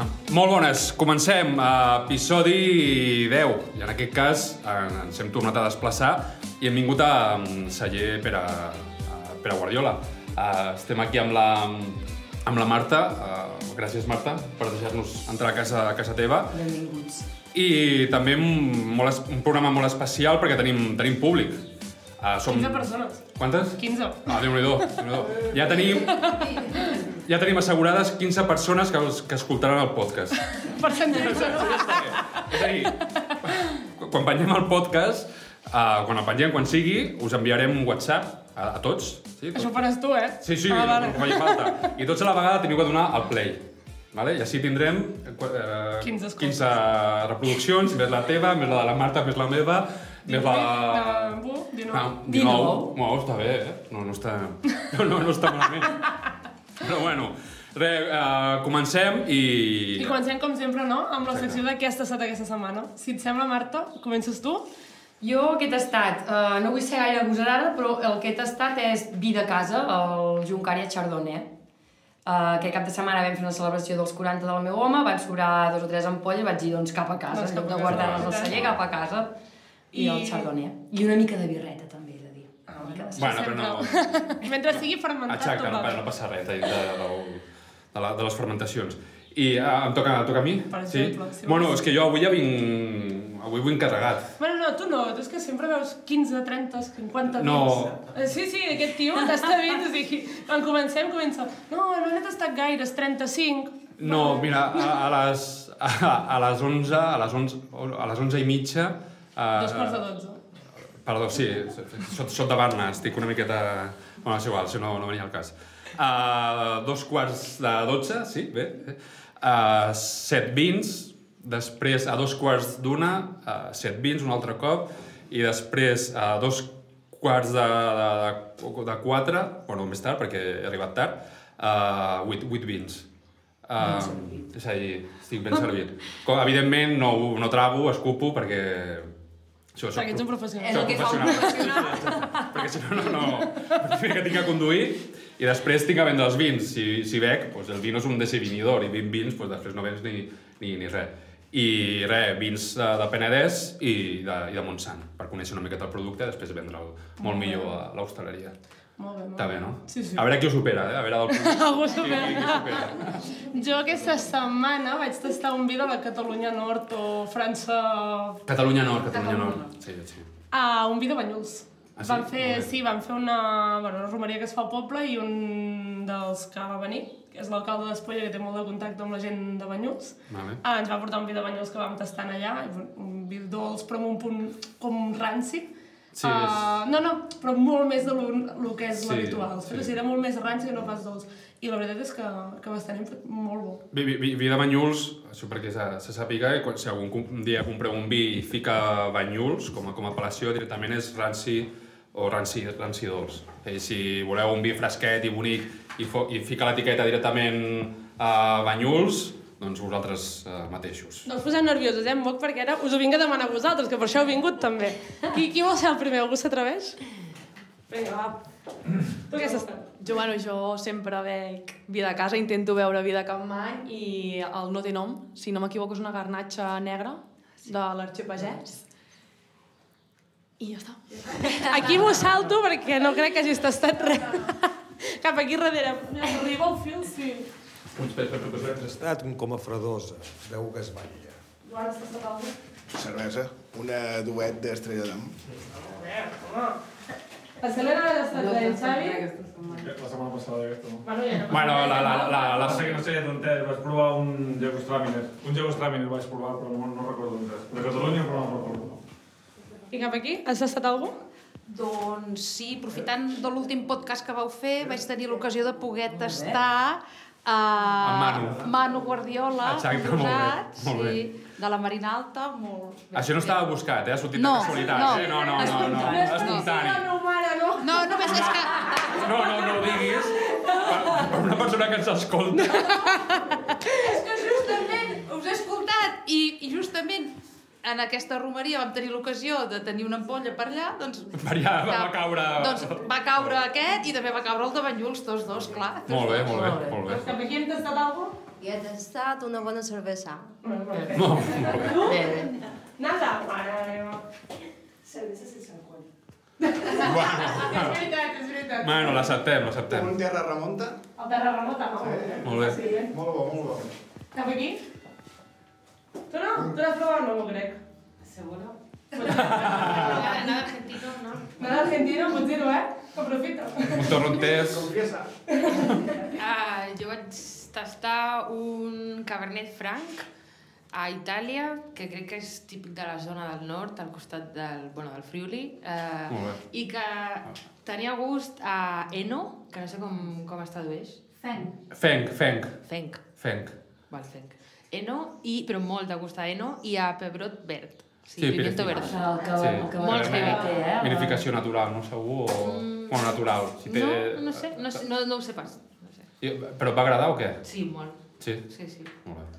Ah, molt bones. Comencem. Uh, episodi 10. I en aquest cas eh, ens hem tornat a desplaçar i hem vingut a celler per a, a, per a Guardiola. Estem aquí amb la, amb la Marta. Gràcies, Marta, per deixar-nos entrar a casa, a casa teva. Benvinguts. I també un, molt, un programa molt especial perquè tenim, tenim públic. Uh, som... 15 persones. Quantes? 15. Ah, Déu-n'hi-do. Déu ja tenim... Ja tenim assegurades 15 persones que, que escoltaran el podcast. Percentatge, no? És a dir, quan pengem el podcast, uh, quan el pengem, quan sigui, us enviarem un WhatsApp a, a tots. Sí, Això ho faràs tu, eh? Sí, sí, Ah, vale. no faci falta. I tots a la vegada teniu que donar el play. Vale? I així tindrem eh, 15 escoltes. 15 reproduccions, més la teva, més la de la Marta, més la meva, més la... Bu, 19. Ah, 19. 19. Bueno, està bé, eh? No, no està... No, no, no està malament. Però bueno, re, uh, comencem i... I comencem, com sempre, no? Amb la secció de què ha estat aquesta setmana. Si et sembla, Marta, comences tu? Jo aquest estat, uh, no vull ser gaire agosarada, però el que he tastat és vi de casa, el Juncaria Chardonnay. Uh, aquest cap de setmana vam fer una celebració dels 40 del meu home, van sobrar dos o tres ampolles, vaig dir, doncs cap a casa, Doncs en lloc de guardar-les al celler, cap a casa. I, I- el Chardonnay. I una mica de birreta, també, he de dir. Ah, Una mica. Bueno, però no... Mentre sigui fermentat, Exacte, tot no, va no bé. passa res de, de, de, de, la, de les fermentacions. I uh, em toca, em toca a mi? Per exemple, sí? si Bueno, és que jo avui ja vinc... Avui vinc carregat. Bueno, no, tu no, tu és que sempre veus 15, 30, 50 No. vins. Eh, Sí, sí, aquest tio tasta vins, o sigui, quan comencem, comença, no, no n'he tastat gaires, 35. No, mira, a, a les, a, a les 11, a les 11, a les 11 i mitja... Uh, Dos quarts de 12. Perdó, sí, sóc, sóc davant, estic una miqueta... Bueno, és igual, si no, no venia al cas. Uh, dos quarts de 12, sí, bé. Uh, set vins, després a dos quarts d'una, uh, set vins un altre cop, i després a dos quarts de, de, de, de quatre, bueno, més tard, perquè he arribat tard, uh, vuit, vuit vins. Uh, és a dir, estic ben servit. Com, evidentment, no, no trago, escupo, perquè... Això, soc Perquè ets un És professional. el que fa un professional. perquè si no, no, no. Primer que tinc que conduir i després tinc que vendre els vins. Si, si bec, doncs el vi no és un desinhibidor i 20 vins, doncs després no vens ni, ni, ni res. I res, vins de, de Penedès i de, i de Montsant, per conèixer una miqueta el producte i després vendre'l molt millor a l'hostaleria. Molt bé, molt Està bé, no? Sí, sí. A veure qui ho supera, eh? A veure del públic. Algú qui, qui supera. supera. Jo aquesta setmana vaig tastar un vi de la Catalunya Nord o França... Catalunya Nord, Catalunya Nord. Sí, sí. Ah, un vi de Banyuls. Ah, sí? Van fer, sí, van fer una, bueno, una romeria que es fa al poble i un dels que va venir, que és l'alcalde d'Espolla, que té molt de contacte amb la gent de Banyuls, Vale. ah, ens va portar un vi de Banyuls que vam tastar allà, un vi dolç però amb un punt com ranci. Sí, Ah, no, no, però molt més de lo, lo que és Sí, l'habitual. sí. Sí. O sigui, era molt més ranci que no pas dolç. I la veritat és que, que bastant molt bo. Vi, vi, vi, de Banyuls, això perquè se, se sàpiga, quan- si algun un dia compreu un vi i fica Banyuls com a, com a apel·lació, directament és ranci o ranci, ranci dolç. Eh, si voleu un vi fresquet i bonic i, fo, i fica l'etiqueta directament a Banyuls, doncs vosaltres eh, mateixos. No us posem nerviosos, eh, en Boc, perquè ara us ho vinc a demanar a vosaltres, que per això heu vingut també. Qui, qui vol ser el primer? Algú s'atreveix? Vinga, va. Tu què estàs? Jo, bueno, jo sempre bec vi de casa, intento beure vi de Capmany i el no té nom, si no m'equivoco és una garnatxa negra de l'Arxipagès. I ja està. Aquí m'ho salto perquè no crec que hagis tastat res. Cap aquí darrere. Arriba el fil, sí. Estat com a fredosa, que es batlla. Guarda, estàs tastat alguna Cervesa, una duet d'Estrella d'Am. La Selena ha tastat res, Xavi? La setmana passada aquesta, no? Bueno, ja no. Bueno, la, la, la, la, No sé que no sé d'on és, vaig provar un Jagostraminer. Un Jagostraminer vaig provar, però no, no recordo d'on és. De Catalunya, però no recordo. I cap aquí? Has tastat algú? Doncs sí, aprofitant de l'últim podcast que vau fer, vaig tenir l'ocasió de poder tastar a Amb Manu. Manu Guardiola, Exacte, molt bé, molt bé. sí, de la Marina Alta, molt bé. Això no estava buscat, eh? Ha sortit No, de casualitat, no. eh? No, no, no, no, no. espontani. No, no. No, només és que... No, no, no ho diguis. Per, per una persona que ens escolta. És que justament us he escoltat i, i justament en aquesta romeria vam tenir l'ocasió de tenir una ampolla per allà, doncs... Per allà va, va caure... Doncs va caure aquest i també va caure el de Banyuls, tots dos, clar. Molt bé, molt bé, molt bé. Cap aquí hem tastat alguna cosa? I he tastat una bona cervesa. Molt, molt bé. Bé, bé. Nada? Mare meva. Cervesa sense alcohol. Bueno, És veritat, és veritat. bueno l'acceptem, l'acceptem. Un terra remunta. El terra remota, no? Molt bé. Sí, eh? Molt bo, molt bo. Cap aquí? No? L'has provat? No m'ho crec. Seguro. Nada argentino, no? Nada argentino, pots dir-ho, eh? Que aprofito. Un torrontés... Confiesa. Ah, jo vaig tastar un Cabernet Franc a Itàlia, que crec que és típic de la zona del nord, al costat del, bueno, del Friuli, eh, i que tenia gust a Eno, que no sé com, com es tradueix. Fent. Fenc, fenc, Fenc. fenc. Val, fenc. Eno, i, però molt de gust a Eno, i a pebrot verd. Sí, Sí, pimiento. El que, Sí. el que Molts va bé. té, eh? Vinificació natural, no? Segur? O... Bueno, natural. Si té... No, no sé, no, no, no ho sé pas. No sé. I- Però et va agradar o què? Sí, molt. Sí? Sí, sí. Molt bé.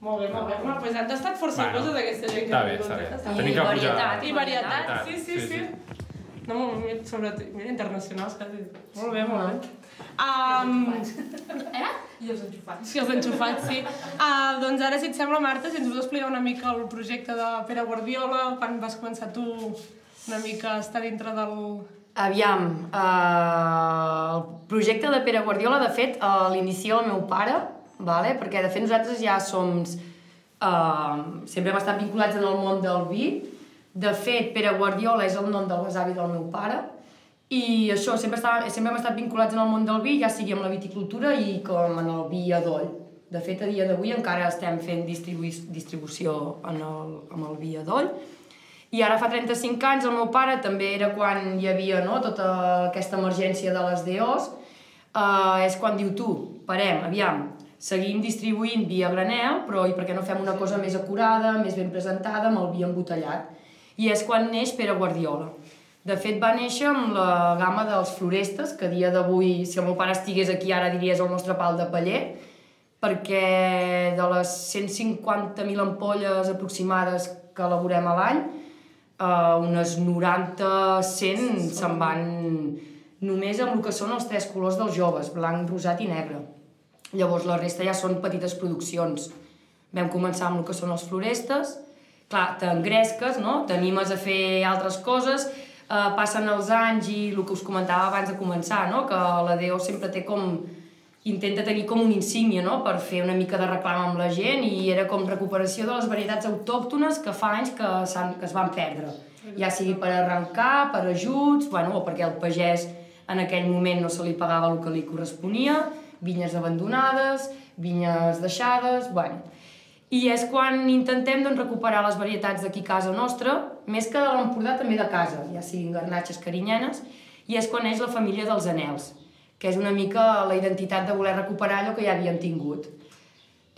Molt bé, molt bé. Home, doncs han tastat força Bueno, coses aquesta gent que està bé, està bé. Tenim que pujar... varietat. I varietat, sí, sí, sí, sí. No, molt, sobretot, mira, internacionals, quasi. Molt bé, molt bé. Um, I els enxufats. sí, els enxufats, sí. Uh, doncs ara, si et sembla, Marta, si ens vols explicar una mica el projecte de Pere Guardiola, quan vas començar tu una mica a estar dintre del... Aviam, eh, el projecte de Pere Guardiola, de fet, uh, l'inicia el meu pare, vale? perquè de fet nosaltres ja som... Uh, sempre hem estat vinculats en el món del vi. De fet, Pere Guardiola és el nom del besavi del meu pare. I això, sempre, estava, sempre hem estat vinculats en el món del vi, ja sigui amb la viticultura i com en el vi a doll. De fet, a dia d'avui encara estem fent distribu distribució en el, amb el vi a doll. I ara fa 35 anys el meu pare també era quan hi havia no, tota aquesta emergència de les DOs, uh, és quan diu tu, parem, aviam, seguim distribuint vi a granel, però i per què no fem una cosa més acurada, més ben presentada, amb el vi embotellat? I és quan neix Pere Guardiola. De fet, va néixer amb la gamma dels florestes, que a dia d'avui, si el meu pare estigués aquí ara diries el nostre pal de paller, perquè de les 150.000 ampolles aproximades que elaborem a l'any, uh, unes 90, 100 se'n van només amb el que són els tres colors dels joves, blanc, rosat i negre. Llavors la resta ja són petites produccions. Vam començar amb el que són els florestes, clar, t'engresques, no? t'animes a fer altres coses, eh, passen els anys i el que us comentava abans de començar, no? que la DO sempre té com intenta tenir com una insígnia no? per fer una mica de reclam amb la gent i era com recuperació de les varietats autòctones que fa anys que, que es van perdre. Ja sigui per arrencar, per ajuts, bueno, o perquè el pagès en aquell moment no se li pagava el que li corresponia, vinyes abandonades, vinyes deixades, bueno. I és quan intentem doncs, recuperar les varietats d'aquí casa nostra, més que de l'Empordà també de casa, ja siguin garnatxes carinyenes, i és quan neix la família dels anels, que és una mica la identitat de voler recuperar allò que ja havíem tingut.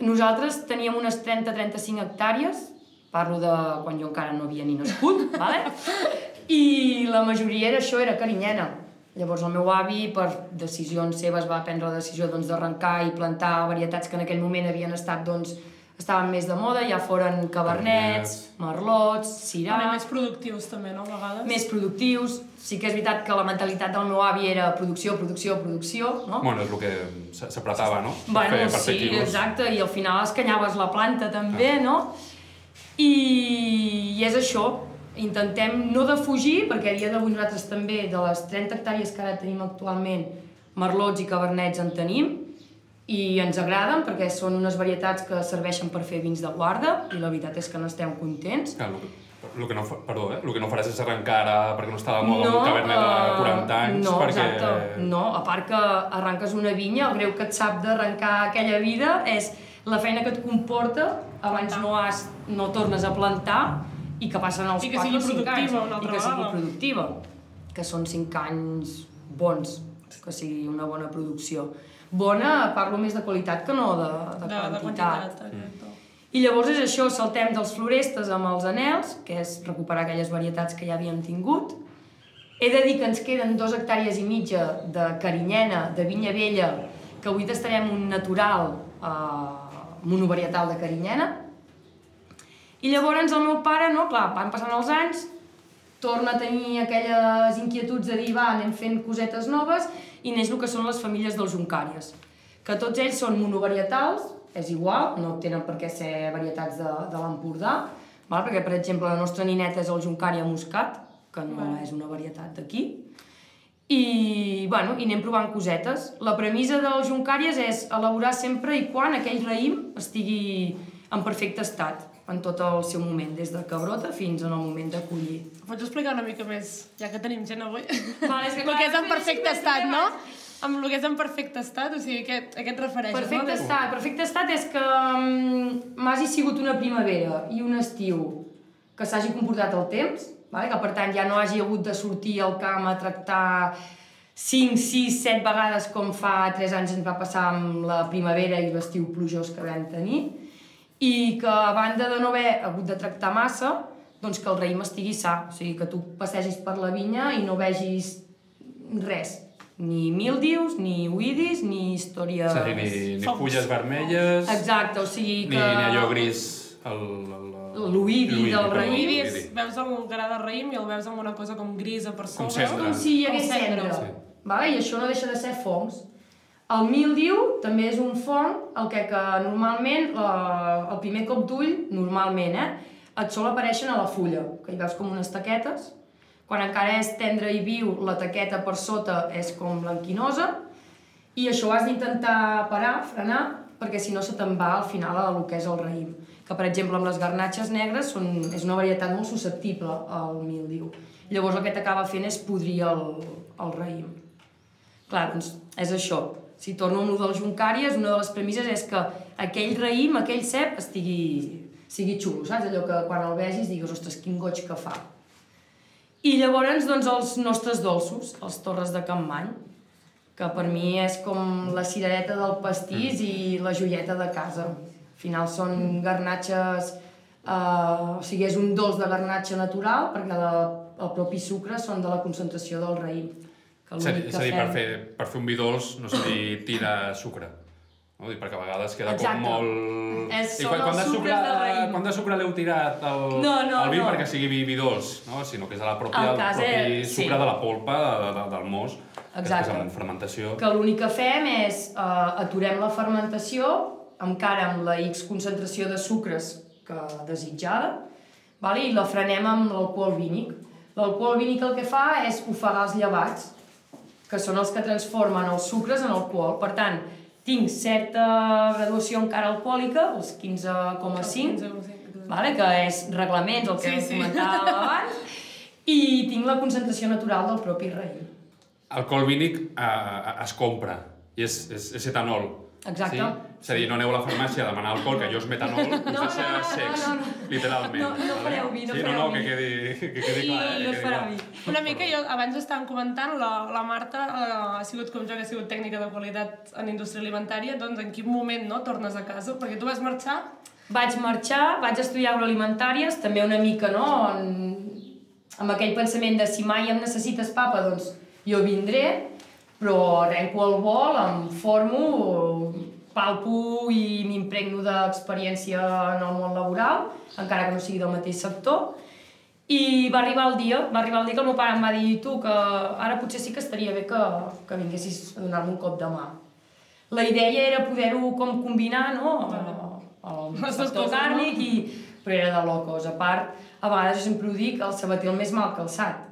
Nosaltres teníem unes 30-35 hectàrees, parlo de quan jo encara no havia ni nascut, vale? i la majoria era això, era carinyena. Llavors el meu avi, per decisions seves, va prendre la decisió doncs, d'arrencar i plantar varietats que en aquell moment havien estat, doncs, estaven més de moda, ja foren cabernets, merlots, cirà... També més productius, també, no? A vegades. Més productius. Sí que és veritat que la mentalitat del meu avi era producció, producció, producció, no? Bueno, és el que s'apretava, no? Per Bueno, fer- per fer sí, quilos. exacte, i al final escanyaves la planta també, no? I, I és això, intentem no defugir, perquè a dia d'avui nosaltres també, de les 30 hectàrees que ara tenim actualment, merlots i cabernets en tenim, i ens agraden perquè són unes varietats que serveixen per fer vins de guarda, i la veritat és que n'estem contents. Clar, el, que no, perdó, eh? El que no faràs és arrencar ara perquè no està de moda un cabernet de eh, 40 anys, no, perquè... exacte. No, a part que arranques una vinya, el greu que et sap d'arrencar aquella vida és la feina que et comporta, abans no, has, no tornes a plantar i que passen els I que 4 sigui o 5 anys. I que sigui productiva. Que són 5 anys bons, que sigui una bona producció. Bona, parlo més de qualitat que no de, de, de, de quantitat. quantitat. exacte. I llavors és això, saltem dels florestes amb els anels, que és recuperar aquelles varietats que ja havíem tingut. He de dir que ens queden dos hectàrees i mitja de carinyena, de vinya vella, que avui tastarem un natural eh, monovarietal de carinyena. I llavors el meu pare, no, clar, van passant els anys, torna a tenir aquelles inquietuds de dir, va, anem fent cosetes noves, i neix el que són les famílies dels juncàries. Que tots ells són monovarietals, és igual, no tenen per què ser varietats de, de l'Empordà, val? perquè, per exemple, la nostra nineta és el juncària muscat, que no Vale. és una varietat d'aquí, i, bueno, i anem provant cosetes. La premissa dels juncàries és elaborar sempre i quan aquell raïm estigui en perfecte estat, en tot el seu moment, des de que brota fins en el moment de collir. Pots explicar una mica més, ja que tenim gent avui? Vale, és que el clar, que és en perfecte més estat, no? Amb el que és en perfecte estat, o sigui, què, a què et refereixes? Perfecte no? estat. Perfecte estat és que mm, m'hagi sigut una primavera i un estiu que s'hagi comportat el temps, vale? que per tant ja no hagi hagut de sortir al camp a tractar 5, 6, 7 vegades com fa 3 anys ens va passar amb la primavera i l'estiu plujós que vam tenir, i que a banda de no haver hagut de tractar massa, doncs que el raïm estigui sa, o sigui, que tu passegis per la vinya i no vegis res, ni míldius, ni uidis, ni històries... És a dir, ni, ni fulles vermelles, Exacte, o sigui ni, que... ni allò gris... El, el, L'oïdi del raïm. L'oïdi. és, veus el gra de raïm i el veus amb una cosa com grisa per sobre. cendra. com si hi hagués Com cendra. cendra. Sí. Vale? I això no deixa de ser fongs. El míldiu també és un fong, el que, que normalment, la, el primer cop d'ull, normalment, eh, et sol apareixen a la fulla, que hi veus com unes taquetes. Quan encara és tendre i viu, la taqueta per sota és com blanquinosa, i això ho has d'intentar parar, frenar, perquè si no se te'n va al final a el que és el raïm. Que, per exemple, amb les garnatxes negres són, és una varietat molt susceptible al míldiu. Llavors el que t'acaba fent és podrir el, el raïm. Clar, doncs és això. Si torno amb el dels juncàries, una de les premisses és que aquell raïm, aquell cep, estigui, sigui xulo, saps? Allò que quan el vegis digues, ostres, quin goig que fa. I llavors, doncs, els nostres dolços, els torres de Campmany, que per mi és com la cirereta del pastís i la joieta de casa. Al final són garnatxes... Eh, o sigui, és un dolç de garnatxa natural, perquè la, el propi sucre són de la concentració del raïm. Que És a dir, l'únic és a dir, que per fem- fer, per fer un vi dolç no se li tira sucre. No? Dir, perquè a vegades queda Exacte. com molt... És- I quan, quant, els de sucre, de quant de sucre l'heu tirat al, No, no, al vi no. perquè sigui vi, vi dolç, no? sinó que és de la pròpia, El el, propi és- sucre sí. de la polpa de, de, del mos, Exacte. després amb fermentació. que l'únic que fem és uh, aturem la fermentació encara amb la X concentració de sucres que desitjada vale? i la frenem amb l'alcohol vínic. L'alcohol vínic el que fa és ofegar els llevats, que són els que transformen els sucres en alcohol. Per tant, tinc certa graduació encara alcohòlica, els 15,5, vale? que és reglaments, el que Sí, sí, sí. comentàvem abans, i tinc la concentració natural del propi raïm. Alcohol vínic eh, es compra i és, és, és etanol. Exacte. Sí? És a dir, no aneu a la farmàcia a demanar alcohol, que allò és metanol, us No, deixa no, no, secs, no, no. literalment. No, no fareu vi, no sí, fareu no, no, vi. que quedi, que quedi clar. Eh? I no que es quedi farà clar. vi. Una mica, jo abans estàvem comentant, la, la Marta eh, ha sigut com jo, que ha sigut tècnica de qualitat en indústria alimentària, doncs en quin moment no, tornes a casa? Perquè tu vas marxar Vaig marxar, vaig estudiar agroalimentàries, també una mica, no?, en, amb aquell pensament de si mai em necessites papa, doncs jo vindré, però arrenco el vol, em formo, palpo i m'impregno d'experiència en el món laboral, encara que no sigui del mateix sector, i va arribar el dia, va arribar el dia que el meu pare em va dir tu, que ara potser sí que estaria bé que, que vinguessis a donar-me un cop de mà. La idea era poder-ho com combinar, no?, el sector càrnic i... però era de locos. A part, a vegades jo sempre ho dic, el sabater el més mal calçat.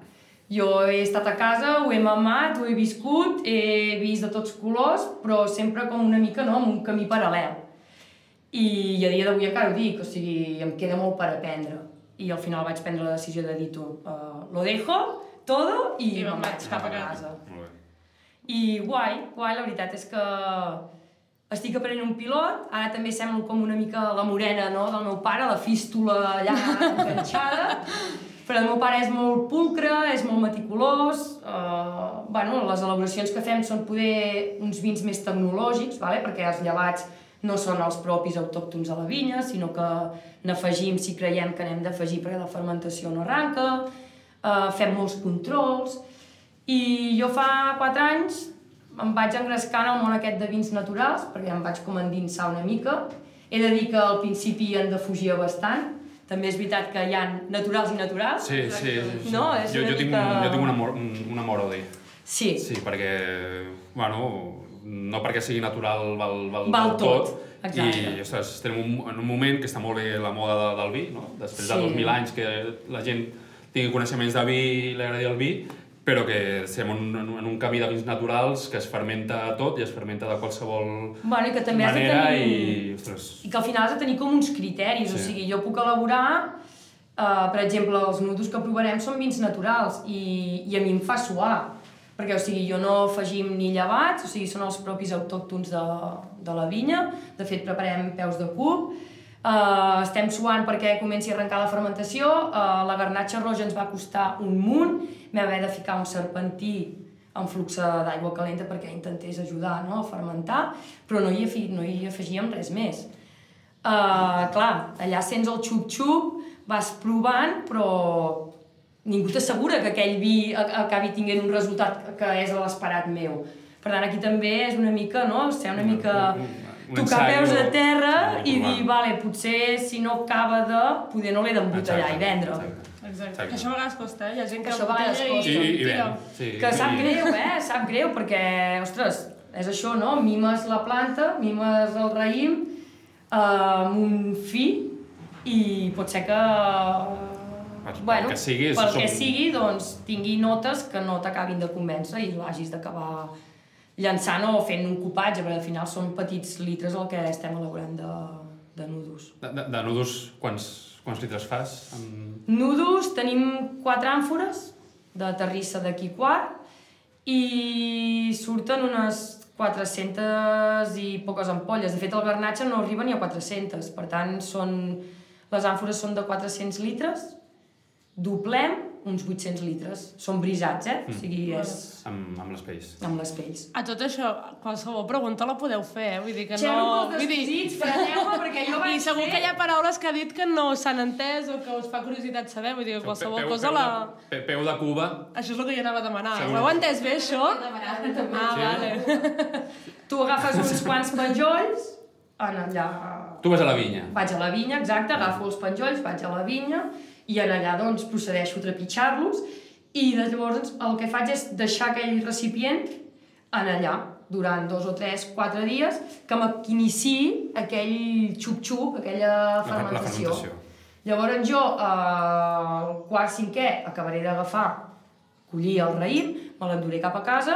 Jo he estat a casa, ho he mamat, ho he viscut, he vist de tots colors, però sempre com una mica, no?, amb un camí paral·lel. I a dia d'avui encara ho dic, o sigui, em queda molt per aprendre. I al final vaig prendre la decisió de dir tu, uh, lo dejo todo i, I me'n vaig cap a casa. I guai, guai, la veritat és que estic aprenent un pilot, ara també semblo com una mica la morena no? del meu pare, la fístula allà enganxada, però el meu pare és molt pulcre, és molt meticulós, uh, bueno, les elaboracions que fem són poder uns vins més tecnològics, vale? perquè els llevats no són els propis autòctons a la vinya, sinó que n'afegim si creiem que n'hem d'afegir perquè la fermentació no arranca, uh, fem molts controls, i jo fa 4 anys em vaig engrescar en el món aquest de vins naturals, perquè em vaig com endinsar una mica. He de dir que al principi en defugia bastant, també és veritat que hi ha naturals i naturals. Sí, sí. sí. No, és jo, jo, tinc, mica- jo tinc un amor, un, un amor odi. Sí. Sí, perquè, bueno, no perquè sigui natural val, val, Val tot, exacte. I, ostres, estem en un, en un moment que està molt bé la moda de, del vi, no? Després de Sí. 2.000 anys que la gent tingui coneixements de vi i li agradi el vi, però que estem en, un- en un camí de vins naturals que es fermenta tot i es fermenta de qualsevol Bueno, i que també has de manera tenir... i, ostres, I que al final has de tenir com uns criteris, Sí. o sigui, jo puc elaborar, uh, per exemple, els nudos que provarem són vins naturals i, i a mi em fa suar, perquè o sigui, jo no afegim ni llevats, o sigui, són els propis autòctons de, de la vinya, de fet preparem peus de cup, uh, estem suant perquè comenci a arrencar la fermentació, uh, la garnatxa roja ens va costar un munt, vam haver de ficar un serpentí en flux d'aigua calenta perquè intentés ajudar no, a fermentar, però no hi, afi, no hi afegíem res més. Uh, clar, allà sents el xup-xup, vas provant, però ningú t'assegura que aquell vi acabi tinguent un resultat que és l'esperat meu. Per tant, aquí també és una mica, no?, ser una mica un tocar ensaio peus a terra de i dir, vale, potser si no acaba de... poder no l'he d'embotellar Exacte, i vendre. Exacte. Exacte. Que això a vegades costa, eh? Hi ha gent que Això a vegades embotella costa. I, i tira. ven. Sí, Que sap i- greu, eh? Sap greu, perquè, ostres, és això, no? Mimes la planta, mimes el raïm eh, amb un fi i pot ser que... pel bueno, que sigui, pel som- que sigui, doncs, tingui notes que no t'acabin de convèncer i l'hagis d'acabar llançant o fent un copatge, perquè al final són petits litres el que estem elaborant de, de nudos. De, de, de nudos, quants, quants litres fas? En... Nudos, tenim quatre àmfores de terrissa d'aquí quart i surten unes 400 i poques ampolles. De fet, el garnatge no arriba ni a 400, per tant, són, les àmfores són de 400 litres, doblem uns 800 litres. Són brisats, eh? O sigui, és Amb, amb les pells. amb les pells. A tot això, qualsevol pregunta la podeu fer, eh? Vull dir que Xerro no... pels Vull dir... perquè jo vaig I segur fer- que hi ha paraules que ha dit que no s'han entès o que us fa curiositat saber. Vull dir que qualsevol peu, cosa peu, la... de, pe- peu de Cuba. Això és el que jo anava a demanar. Segur. Ho heu entès bé, això? Ah, Sí. vale. Tu agafes uns quants penjolls, en allà Tu vas a la vinya. Vaig a la vinya, exacte, agafo els penjolls, vaig a la vinya i en allà doncs procedeixo a trepitjar-los i de llavors el que faig és deixar aquell recipient en allà durant dos o tres, quatre dies que m'iniciï aquell xup-xup, aquella La, la fermentació. fermentació. Llavors jo, eh, al quart cinquè, acabaré d'agafar, collir el raïm, me l'enduré cap a casa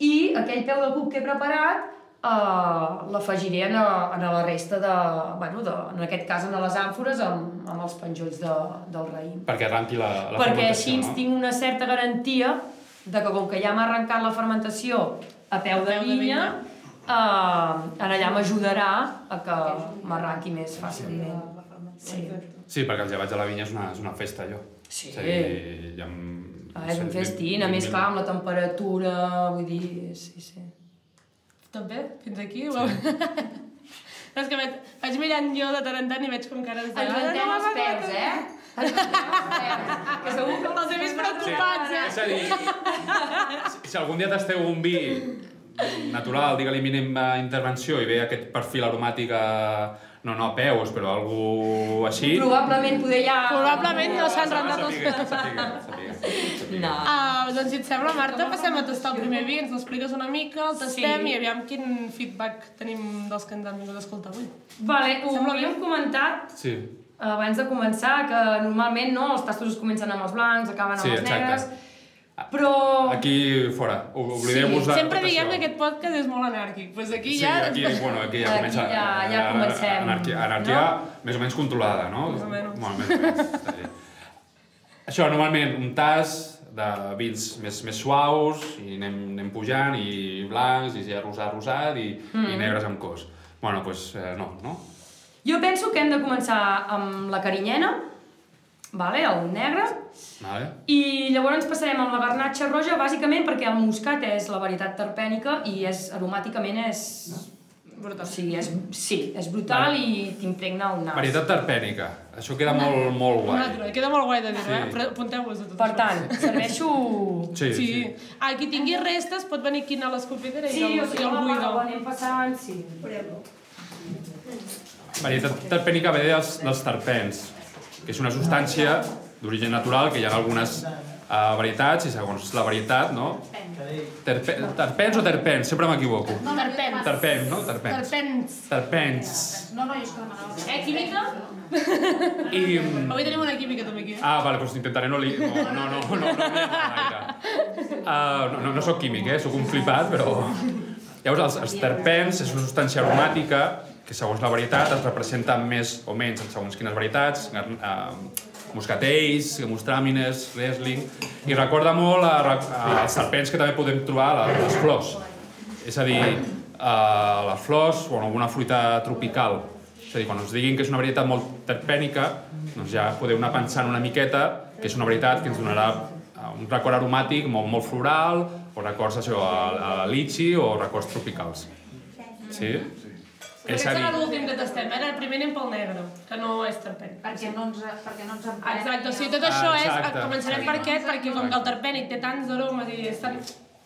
i aquell peu de cup que he preparat eh, l'afegiré en, a- en la resta de, bueno, de, en aquest cas en les àmfores amb, amb els penjolls de, del raïm. Perquè arranqui la, la Perquè així no? tinc una certa garantia de que com que ja m'ha arrencat la fermentació a peu de peu de vinya, eh, en allà m'ajudarà a que m'arranqui més fàcilment. Sí. Sí, perquè els llevats a la vinya és una, és una festa, allò. Sí. És a dir, hi ha... Ah, és un festín, a més clar, amb la temperatura, vull dir, sí, sí. També? Fins aquí? Sí. és que vaig, vaig mirant jo de tant en tant i veig com cares de... Ens ventem els peus, eh? Peus. Que segur que Els he vist preocupats, eh? És a dir, si, si algun dia tasteu un vi natural, digue-li mínima intervenció i ve aquest perfil aromàtic a, no, no a peus, però algú així... Probablement poder ja... Probablement no s'han rentat els sàpiga. No. Uh, doncs si et sembla, Marta, passem a tastar el primer vi, ens l'expliques una mica, el tastem Sí. i aviam quin feedback tenim dels que ens han vingut a escoltar avui. Vale, ho havíem comentat Sí, abans de començar, que normalment no, els tastos es comencen amb els blancs, acaben amb Sí, els exacte. negres, però... aquí fora, oblideu-vos de Sempre això. que aquest podcast és molt anàrquic, doncs aquí Sí, ja... aquí, bueno, aquí ja Aquí comença... ja- ja comencem, Anarquia, anarquia més o menys controlada, no? Més o menys. Bueno, més o menys. Això, normalment, un tas de vins més, més suaus, i anem, anem pujant, i blancs, i ja rosat, rosat, i, Mm. i negres amb cos. Bueno, doncs pues, eh, no, no? Jo penso que hem de començar amb la carinyena, vale, el negre, Vale? i llavors passarem amb la garnatxa roja, bàsicament perquè el moscat és la varietat terpènica i és aromàticament és... Brutal. O sigui, és, sí, és brutal Vale. i t'impregna el nas. Varietat terpènica. Això queda molt, molt Un guai. altre, queda molt guai de dir-ho, Sí. eh? Però apunteu-vos a tot Per això. tant, serveixo... Sí, sí. Sí. Ah, qui tingui restes pot venir aquí a l'escopidera i, Sí, el, o sigui, i el buidor. part anem passant, sí. Varietat terpènica ve dels, dels terpens. que és una substància d'origen natural, que hi ha algunes uh, varietats, i segons la varietat, no? Terpe terpens o terpens? Sempre m'equivoco. Terpens. Terpens, no? Terpens. Terpens. Terpens. No, no, és que demanava. Eh, química? I... Avui tenim una química també aquí. Ah, vale, doncs intentaré no li... No, no, no, no, no, no. Uh, no, no, no sóc químic, eh? Sóc un flipat, però... Llavors, els, els terpens és una substància aromàtica que segons la varietat es representa més o menys en segons quines varietats, uh, moscatells, mostràmines, wrestling, i recorda molt a, a, als serpents que també podem trobar a les flors. És a dir, uh, les flors o alguna fruita tropical. És a dir, quan us diguin que és una varietat molt terpènica, doncs ja podeu anar pensant una miqueta que és una varietat que ens donarà eh, un record aromàtic molt, molt floral, o records això, a, a litxi o records tropicals. Sí? Aquest serà l'últim que tastem? El primer anem pel negre, que no és terpènic. Perquè no ens, perquè no ens Ah, Exacte, o sigui, tot això és... Exacte, Començarem per aquest, perquè com que el terpènic té tants aromes i és tan...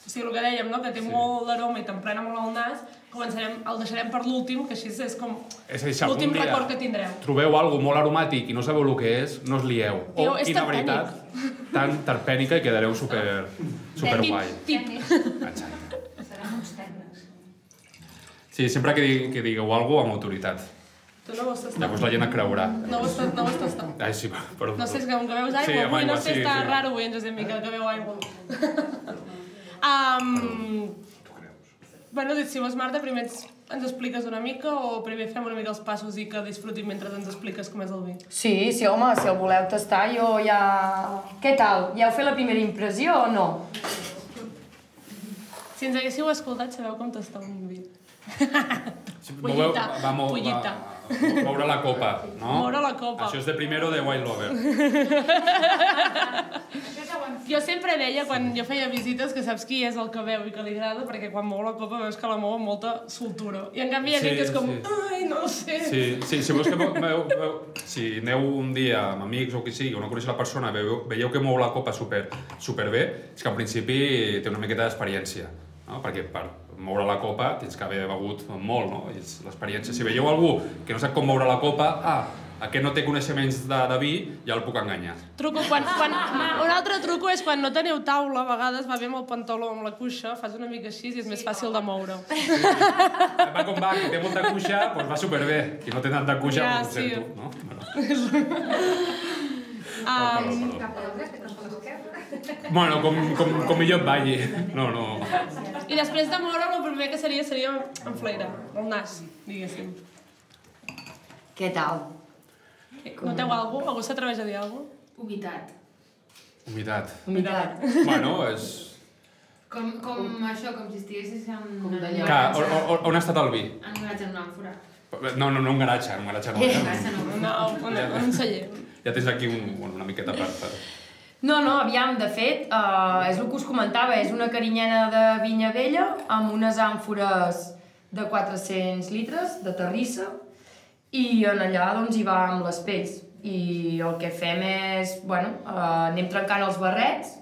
O sigui, el que dèiem, no? que té molt d'aroma i t'emprena molt el nas, començarem, el deixarem per l'últim, que així és com És l'últim record que tindreu. trobeu alguna molt aromàtic i no sabeu el que és, no us lieu. Diu, O és quina terpènic. varietat tan terpènica i quedareu super, super guai. Tip. Exacte. Sí, sempre que, digui, que digueu alguna cosa amb autoritat. Tu no vols tastar? Llavors la gent et creurà. No vols, no vols tastar? Ai, sí, però... No sé, és que com que veus aigua, Sí, avui no sé, sí, està sí. raro avui en Josep Miquel, que veu aigua. um, bueno, si vols, Marta, primer ens, ens expliques una mica o primer fem una mica els passos i que disfrutin mentre ens expliques com és el vi? Sí, sí, home, si el voleu tastar, jo ja... Què tal? Ja heu fet la primera impressió o no? Si ens haguéssiu escoltat, sabeu com tastar un vi. Moveu, Pollita, va, mo, pollita. va, moure la copa, no? Moure la copa. Això és de primero de White Lover. Jo sempre deia, quan jo feia visites, que saps qui és el que veu i que li agrada, perquè quan mou la copa veus que la mou amb molta soltura. I en canvi hi ha Sí, gent que és com, sí. ai, no sé. Sí, sí, si vols que veu, veu, si aneu un dia amb amics o qui sigui, o no coneixeu la persona, veieu, veieu que mou la copa super, super bé, és que en principi té una miqueta d'experiència, no? perquè per moure la copa tens que haver begut molt, no? És l'experiència. Si veieu algú que no sap com moure la copa, ah, aquest no té coneixements de, de vi, ja el puc enganyar. Truco, quan, quan, un altre truco és quan no teniu taula, a vegades va bé amb el pantaló, amb la cuixa, fas una mica així i és més fàcil de moure. Va com va, qui té molta cuixa, doncs va superbé. Qui no té tanta cuixa, Ja, doncs ho sí. sento, no? Bueno. Um, Bueno, com, com, com millor et balli. No, no. I després de moure, el primer que seria seria enflaire, el nas, diguéssim. Què tal? Noteu alguna cosa? Algú s'atreveix a dir alguna cosa? Humitat. Humitat. Humitat. Bueno, és... Com, com això, com si estiguessis en... Com en. Que, un on, on, on ha estat el vi? En un garatge, en una àmfora. No, no, no un garatge, en un garatge no. En un Ja, garatge no. No, un, un celler. ja tens aquí un, una miqueta per... per... No, no, aviam, de fet, uh, és el que us comentava, és una carinyena de vinya vella amb unes àmfores de 400 litres de terrissa i en allà doncs hi va amb les pells i el que fem és, bueno, uh, anem trencant els barrets,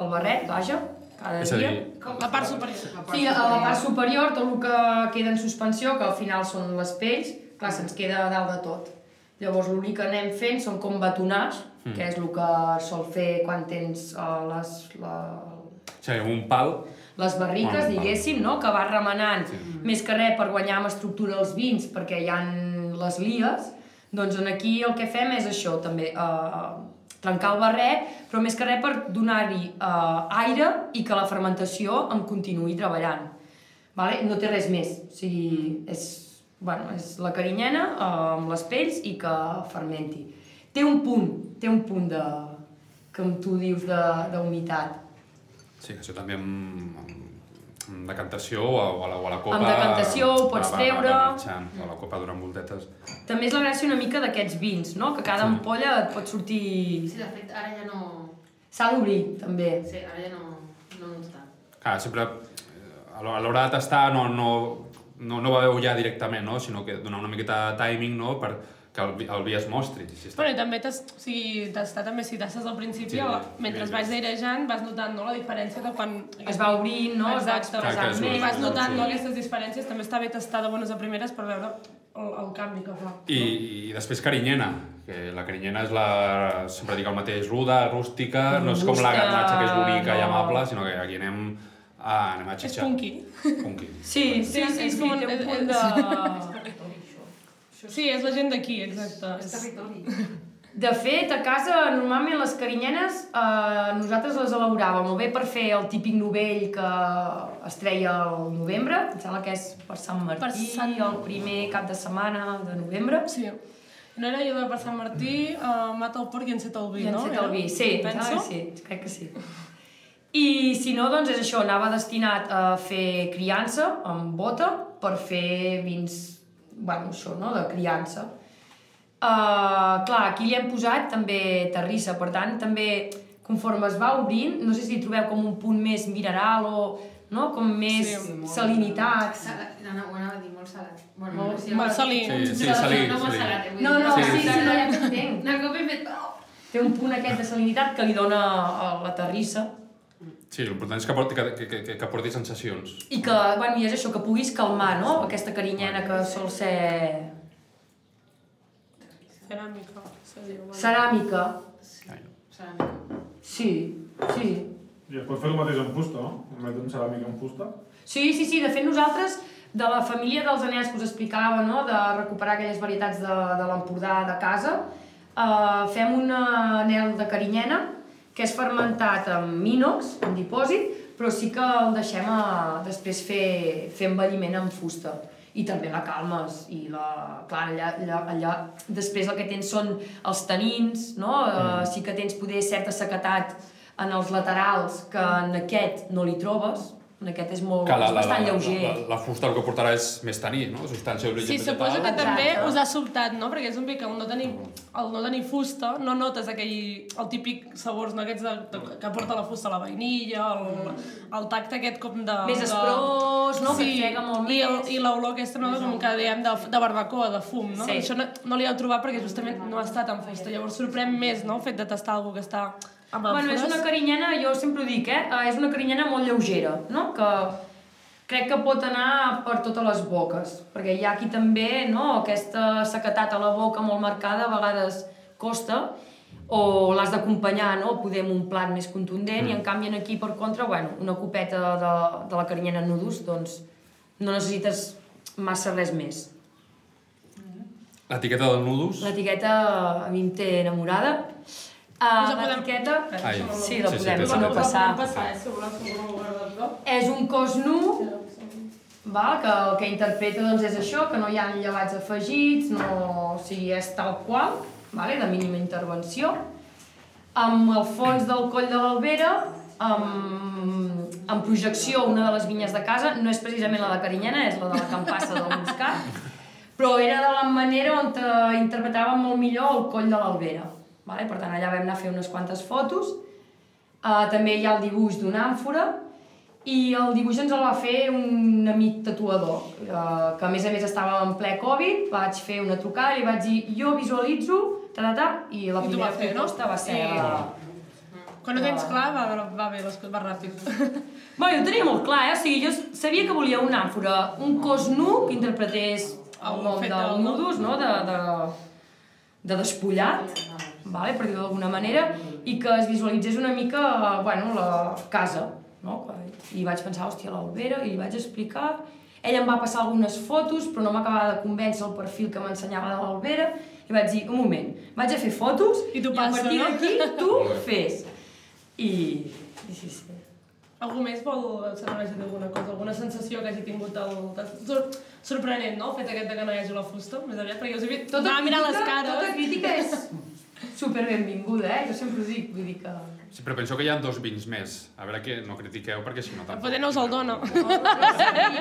el barret, vaja, cada És a dia. dir, La part superior. Sí, a la part superior, tot el que queda en suspensió, que al final són les pells, clar, se'ns queda a dalt de tot. Llavors l'únic que anem fent són com batonars, mm. que és el que sol fer quan tens uh, les, la, o sigui, un pal... les barriques, Bueno, diguéssim, no? que vas remenant sí. més que res per guanyar amb estructura els vins, perquè hi han les lies, doncs en aquí el que fem és això, també, uh, trencar el barret, però més que res per donar-hi uh, aire i que la fermentació em continuï treballant. Vale? No té res més, o sigui, és, bueno, és la carinyena uh, amb les pells i que fermenti. Té un punt, té un punt de, que tu dius de- d'humitat. Sí, això també amb, amb, amb decantació o a, o a la, o a la copa... Amb decantació ho pots va, va, treure. Va, va marxant, a la copa durant voltetes. També és la gràcia una mica d'aquests vins, no? Que cada Sí. ampolla et pot sortir... Sí, de fet, ara ja no... S'ha d'obrir, també. Sí, ara ja no, no noto tant. Clar, sempre eh, a l'hora a l'hora de tastar no, no, no, no beveu ja directament, no? sinó que donar una miqueta de timing no? per que el, vi- el vi es mostri. Si està... Bueno, i també tas, o sigui, tastar també si tastes al principi, Sí, sí, mentre sí. vas airejant vas notant no, la diferència de quan... Es va obrint, no? Va Exacte. Clar. I més. vas notant Sí. no, aquestes diferències, també està bé tastar de bones a primeres per veure el, el canvi que fa. I, I després carinyena, que la carinyena és la, sempre dic el mateix, ruda, rústica, no és com la Robusta, garnatxa que és bonica i no. amable, sinó que aquí anem a, anem a És xitxar. punky. Punky. Sí, sí, sí, és sí, com un- té un és- punt de... Sí, és la gent d'aquí, exacte. És territori. De fet, a casa, normalment les carinyenes eh, nosaltres les elaboràvem o bé per fer el típic novell que es treia al novembre, em sembla que és per Sant Martí, Per Sant- el primer cap de setmana de novembre. Sí. No era allò de per Sant Martí, uh, mata el porc i enceta el vi, I no? enceta el vi, sí, Penso. que sí, crec que sí. I si no, doncs és això, anava destinat a fer criança amb bota per fer vins, bueno, això, no?, de criança. Uh, clar, aquí li hem posat també terrissa, per tant, també conforme es va obrint, no sé si trobeu com un punt més mineral o no? com més Sí, salinitat. Salat, no, no, ho anava a dir, molt salat. Bueno, Molt- sí, molt salí. Sí, sí, salí, No, molt salí. salat, eh, No, no, Sí, sí, sí, sí. no, ja t'entenc. De cop he fet... Oh! Té un punt aquest de salinitat que li dona a la terrissa Sí, l'important és que porti, que, que, que, que porti sensacions. i que, bueno, i és això, que puguis calmar, no? Aquesta carinyena que sol ser Ceràmica, se diu. ceràmica. Ai, Ceràmica. Sí, sí. I es pot fer el mateix amb fusta, no? En lloc d'un ceràmic amb fusta. Sí, sí, sí, de fet nosaltres, de la família dels anells que us explicava, no? de recuperar aquelles varietats de, de l'Empordà de casa, eh, fem un anel de carinyena que és fermentat amb mínox, en dipòsit, però sí que el deixem a, després fer, fer envelliment amb fusta i també la calmes i la, clar, allà, allà, allà després el que tens són els tanins no? Mm. sí que tens poder certa sequetat en els laterals que en aquest no li trobes aquest és molt, Que la, és la, bastant la, lleuger la, la, la fusta el que portarà és més taní, no? Substància d'origen Sí, vegetal. suposo que Exacte. també us ha sobtat, no? Perquè és un bé que al no tenir, al no tenir fusta no notes aquell, el típic sabors no? aquests de, de, que porta la fusta, la vainilla, el, el tacte aquest com de... Més esprós, no? Que Sí, frega molt i, el, i l'olor aquesta, no? Com que dèiem de, de barbacoa, de fum, no? Sí. Això no, no li heu trobat perquè justament no ha estat amb fusta. Llavors sorprèn més, no?, el fet de tastar alguna que està Bueno, és una carinyena, jo sempre ho dic, eh? eh, És una carinyena molt lleugera, no? Que crec que pot anar per totes les boques, perquè hi ha aquí també, no? Aquesta sequetat a la boca molt marcada a vegades costa, o l'has d'acompanyar, no? Poder amb un plat més contundent, mm. i en canvi aquí, per contra, bueno, una copeta de, de la carinyena en nudus, doncs no necessites massa res més. L'etiqueta del nudus. L'etiqueta a mi em té enamorada. Uh, podem- L'etiqueta... Sí, la sí, sí, podem, té si no passar. passar, eh. És un cos nu, val? que el que interpreta doncs, és això, que no hi ha llevats afegits, no, o sigui, és tal qual, vale? de mínima intervenció, amb el fons del coll de l'Albera, amb, amb projecció una de les vinyes de casa, no és precisament la de Carinyena, és la de la Campassa del Moscat, però era de la manera on eh, interpretàvem molt millor el coll de l'Albera. Vale? Per tant, allà vam anar a fer unes quantes fotos. Uh, també hi ha el dibuix d'una àmfora i el dibuix ens el va fer un amic tatuador, uh, que a més a més estava en ple Covid, vaig fer una trucada i vaig dir jo visualitzo, ta, ta, ta, i la I primera fer, no? proposta va ser... I- La... Quan ho tens clar, va, va bé, les coses va ràpid. Bueno, jo ho tenia molt clar, eh? O sigui, jo sabia que volia una àmfora, un cos nu que interpretés el El nom del- nudus, no? De, de, de despullat, vale? per dir-ho d'alguna manera, i que es visualitzés una mica, bueno, la casa, no? I vaig pensar, hòstia, l'Albera, i li vaig explicar... Ell em va passar algunes fotos, però no m'acabava de convèncer el perfil que m'ensenyava de l'Albera, i vaig dir, un moment, vaig a fer fotos I a passa, partir no? d'aquí tu fes. I, i sí, sí. Algú més vol saber alguna cosa, alguna sensació que hagi tingut el... Sor sorprenent, no?, el fet aquest de que no hi hagi la fusta, més aviat, perquè us he vist... Tota Anava a mirar les crítica- cares. Tota crítica és super benvinguda, eh? Jo sempre ho dic, vull dir que... Sí, però penso que hi ha dos vins més. A veure que no critiqueu, perquè si no... tampoc- Potser no us el dona.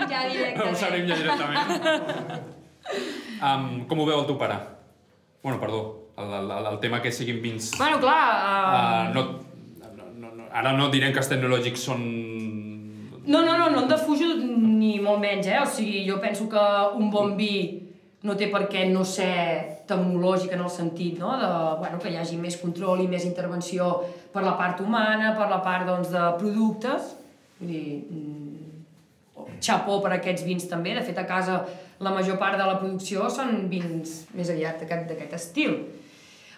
ja Ho sabem ja directament. um, com ho veu el teu pare? Bueno, perdó, el, el, el, tema que siguin vins... Bueno, clar... Uh, Uh... no, no, no, no, ara no direm que els tecnològics són... No, no, no, no en defujo ni molt menys, eh? O sigui, jo penso que un bon vi no té per què no ser tecnològic en el sentit no? de, bueno, que hi hagi més control i més intervenció per la part humana, per la part doncs, de productes. Vull dir, mm, xapó per aquests vins també. De fet, a casa la major part de la producció són vins més aviat d'aquest estil.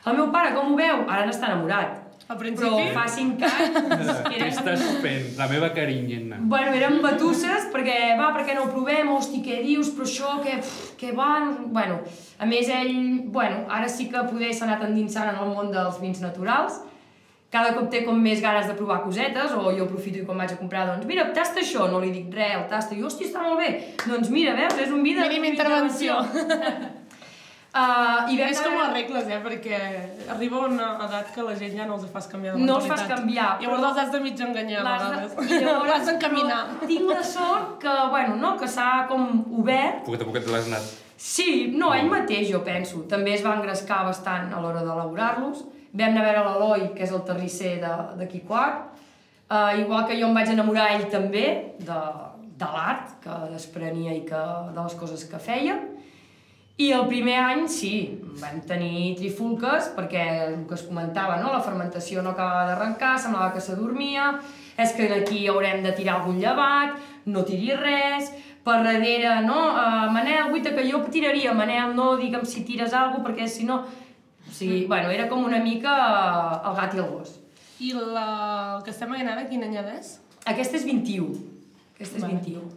El meu pare, com ho veu? Ara n'està enamorat. Al Però principi... fa 5 anys... Què estàs fent? La meva carinyena. Bueno, eren batusses perquè, va, per què no ho provem? Hosti, què dius? Però això, què, pff, què va? Bueno, a més ell, bueno, ara sí que poder s'ha anat endinsant en el món dels vins naturals. Cada cop té com més ganes de provar cosetes, o jo aprofito i quan vaig a comprar, doncs, mira, tasta això, no li dic res, el tasta, i hòstia, està molt bé. Doncs mira, veus, és un vi de... Mínim intervenció. Uh, i vam és com les regles, eh? Perquè arriba una edat que la gent ja no els fas canviar de No els fas mentalitat. canviar, Llavors però- els has de mig enganyar a vegades. de- i llavors- L'has d'encaminar. però Tinc la sort que, bueno, no, que s'ha com obert. Poquet a poquet l'has anat... Sí, no, ell mateix, jo penso. També es va engrescar bastant a l'hora d'elaborar-los. Vam anar a veure l'Eloi, que és el terrisser de- d'aquí quart. Uh, igual que jo em vaig enamorar ell també de, de l'art que desprenia i que, de les coses que feia. I el primer any, sí, vam tenir trifulques perquè el que es comentava, no? la fermentació no acabava d'arrencar, semblava que s'adormia, és que aquí haurem de tirar algun llevat, no tiri res, per darrere, no? Uh, Manel, guita, que jo tiraria, Manel, no, digue'm si tires alguna perquè si no... O sigui, bueno, era com una mica el gat i el gos. I la... el que estem veient ara, quin any és? Aquesta és 21. Aquesta és Vale. 21.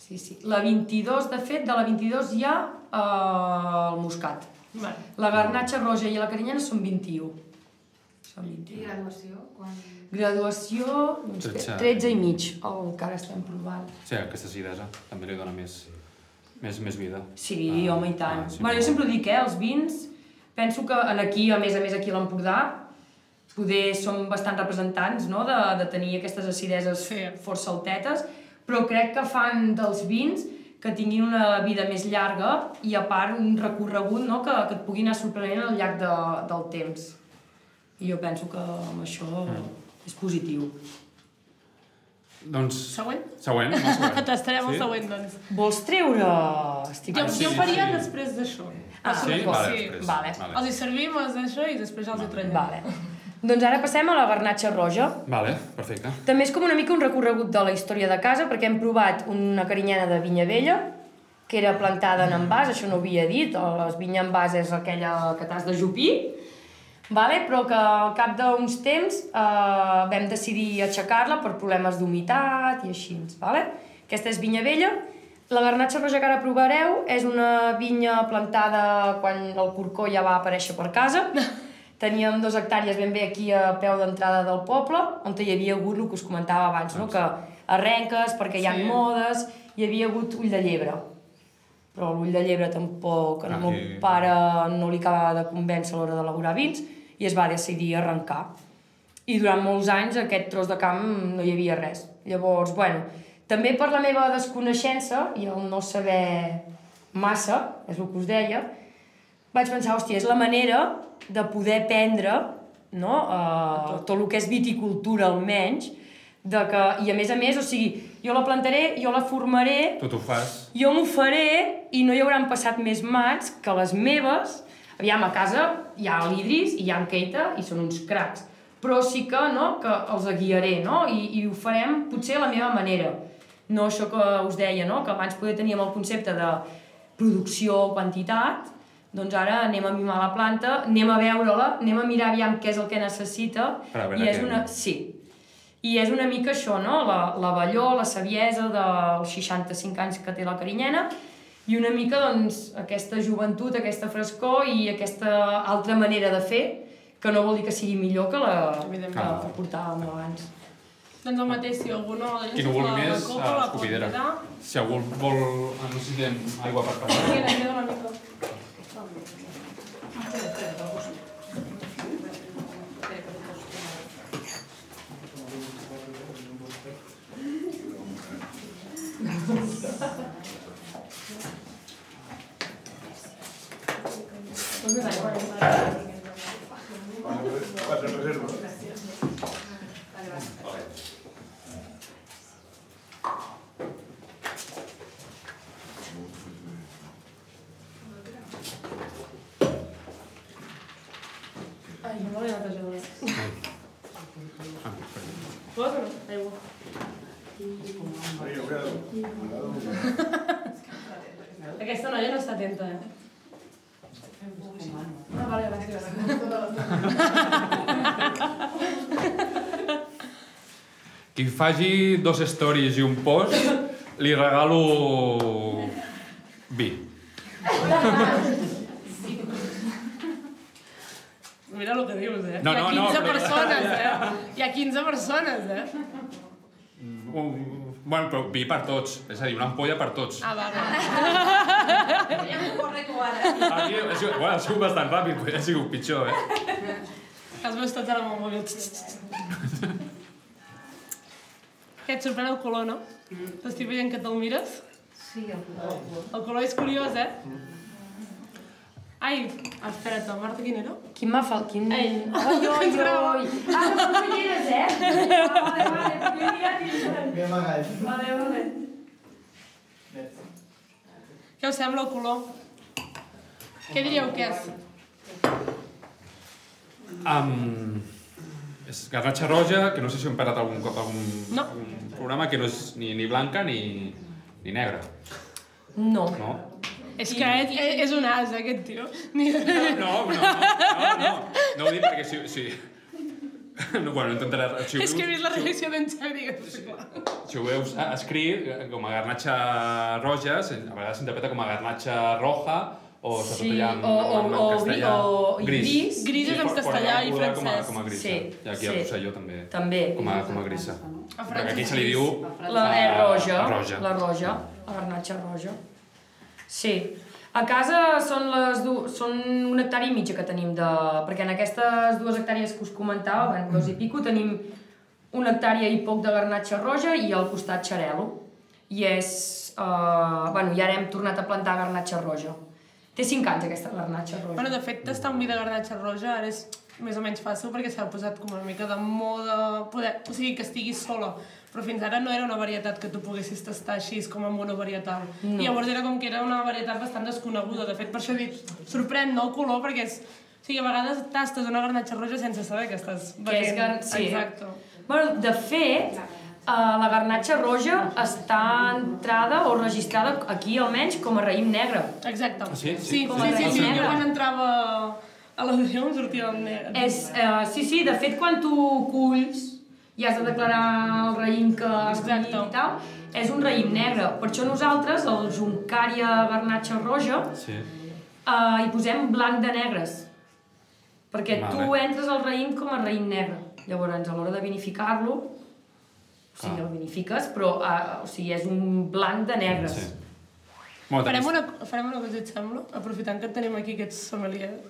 Sí, sí. La 22, de fet, de la 22 hi el moscat. Vale. La garnatxa roja i la carinyana són 21. Són 21. I graduació? Quan... Graduació, doncs, 13. 13 i mig, el que ara estem provant. Sí, aquesta acidesa també li dona més, més, més vida. Sí, Ah, home, i tant. ah, sí, bueno, jo sempre ho dic, eh, els vins, penso que en aquí, a més a més aquí a l'Empordà, poder som bastant representants no? de, de tenir aquestes acideses Sí. força altetes, però crec que fan dels vins que tinguin una vida més llarga i a part un recorregut no? que, que et pugui anar sorprenent al llarg de, del temps. I jo penso que amb això Mm. és positiu. Doncs... Següent? Següent, no, següent. Tastarem el Sí? següent, doncs. Vols treure... Estic... Jo, sí, jo faria sí. després d'això. Ah, Sí? Vale, sí. després. Vale. Els hi servim, els d'això, i després els hi trallem. Vale. Doncs ara passem a la garnatxa roja. Vale, perfecte. També és com una mica un recorregut de la història de casa, perquè hem provat una carinyana de vinya vella, que era plantada en envàs, això no ho havia dit, o les vinya envàs és aquella que t'has de jupir, vale? però que al cap d'uns temps eh, vam decidir aixecar-la per problemes d'humitat i així. Vale? Aquesta és vinya vella. La garnatxa roja que ara provareu és una vinya plantada quan el corcó ja va aparèixer per casa. Teníem dos hectàrees ben bé aquí a peu d'entrada del poble, on hi havia hagut el que us comentava abans, no? que arrenques, perquè hi ha Sí. modes, hi havia hagut ull de llebre. Però l'ull de llebre tampoc, al meu Aquí. pare no li acabava de convèncer a l'hora d'elaborar vins i es va decidir arrencar. I durant molts anys aquest tros de camp no hi havia res. Llavors, bueno, també per la meva desconeixença i el no saber massa, és el que us deia, vaig pensar, hòstia, és la manera de poder prendre no? uh, tot el que és viticultura almenys, de que, i a més a més, o sigui, jo la plantaré, jo la formaré, Tu t'ho fas. jo m'ho faré i no hi hauran passat més mans que les meves. Aviam, a casa hi ha l'Idris i hi ha en Keita i són uns cracs. Però sí que, no, que els guiaré, no? I, I ho farem potser a la meva manera. No això que us deia, no? Que abans poder teníem el concepte de producció quantitat, doncs ara anem a mimar la planta, anem a veure-la, anem a mirar aviam què és el que necessita, i és una... Sí, i és una mica això, no? La, la balló, la saviesa dels 65 anys que té la carinyena i una mica, doncs, aquesta joventut, aquesta frescor i aquesta altra manera de fer que no vol dir que sigui millor que la que Evidentment. portàvem abans. Doncs el mateix, si algú no... Qui no vulgui la, més, la copa a la pot l'escopidera. mirar. Si algú vol... ah, Necessitem aigua per passar. Queda, queda una mica. Quatre reserva. Ai, no m'havia anat a ajudar. Ah, perfecte. Vols o no? Aigua. Maria, cuidado. Aquesta noia no està atenta, eh? vale, gràcies. Qui faci dos stories i un post, li regalo vi. Mira el que dius, eh? No, Hi ha no, no, 15 però- persones, eh? Hi ha 15 persones, eh? Un, bueno, però vi per tots. És a dir, una ampolla per tots. Ah, va, va. Aquí, ha sigut, bueno, ha sigut bastant ràpid, però ha sigut pitjor, eh? Els meus tots ara amb el mòbil. Que et sorprèn el color, no? T'estic veient que te'l mires? Sí, el color. El color és curiós, eh? Ai, espera't, el Marta quin era? Quin m'ha fal... Quin... Ei, Ai, entrava. oi. Ah, no conselleres, eh? Vale, vale, jo he mirat i... Ben amagat. Vale, vale. Què us sembla el color? Què diríeu que és? Um, és garnatxa roja, que no sé si hem parlat algun cop algun, No. algun programa, que no és ni, ni blanca ni, ni negra. No. No? És que és, és un as, aquest tio. No, no, no, no, no, no ho dic perquè si... si... No, bueno, intentaré... Si És que he vist la reacció d'en Xavi. Si ho veus escrit eh, com a garnatxa roja, se- a vegades s'interpreta com a garnatxa roja o Sí, en, o- o- en, o castellà. o- i gris. Gris és en castellà i coneguda Com a, francès. com a grisa. Sí, I aquí sí. al Rosselló també. També. Com a, com a grisa. A Perquè aquí se li diu... La és roja. roja. La roja. La garnatxa roja. Sí. A casa són, les du... són un hectari i mitja que tenim de... Perquè en aquestes dues hectàrees que us comentava, bueno, dos i pico, tenim una hectàrea i poc de garnatxa roja i al costat xarel·lo. I és... Uh, bueno, ara hem tornat a plantar garnatxa roja. Té 5 anys aquesta garnatxa roja. Bueno, de fet, tastar un vi de garnatxa roja ara és més o menys fàcil perquè s'ha posat com una mica de moda, poder, o sigui, que estiguis sola. Però fins ara no era una varietat que tu poguessis tastar així com a monovarietal. No. I llavors era com que era una varietat bastant desconeguda. De fet, per això he dit, sorprèn, no, el color, perquè és... O sigui, a vegades tastes una garnatxa roja sense saber que estàs Que és gar... sí. Exacte. Bueno, de fet, uh, la garnatxa roja està entrada o registrada aquí almenys com a raïm negre. Exacte. sí? Sí, Sí, sí, com a sí, sí, raïm sí. negre. Jo quan entrava a la em sortia el negre. És, uh, sí, sí, de fet, quan tu culls i has de declarar el raïm que has collit i tal, és un raïm negre. Per això nosaltres, el Juncària garnatxa roja, Sí. uh, hi posem blanc de negres. Perquè Vale. tu entres al raïm com a raïm negre. Llavors, a l'hora de vinificar-lo, o sigui, Ah. el vinifiques, però uh, o sigui, és un blanc de negres. Sí. Bueno, Farem una, farem una cosa, et sembla? Aprofitant que tenim aquí aquests sommeliers,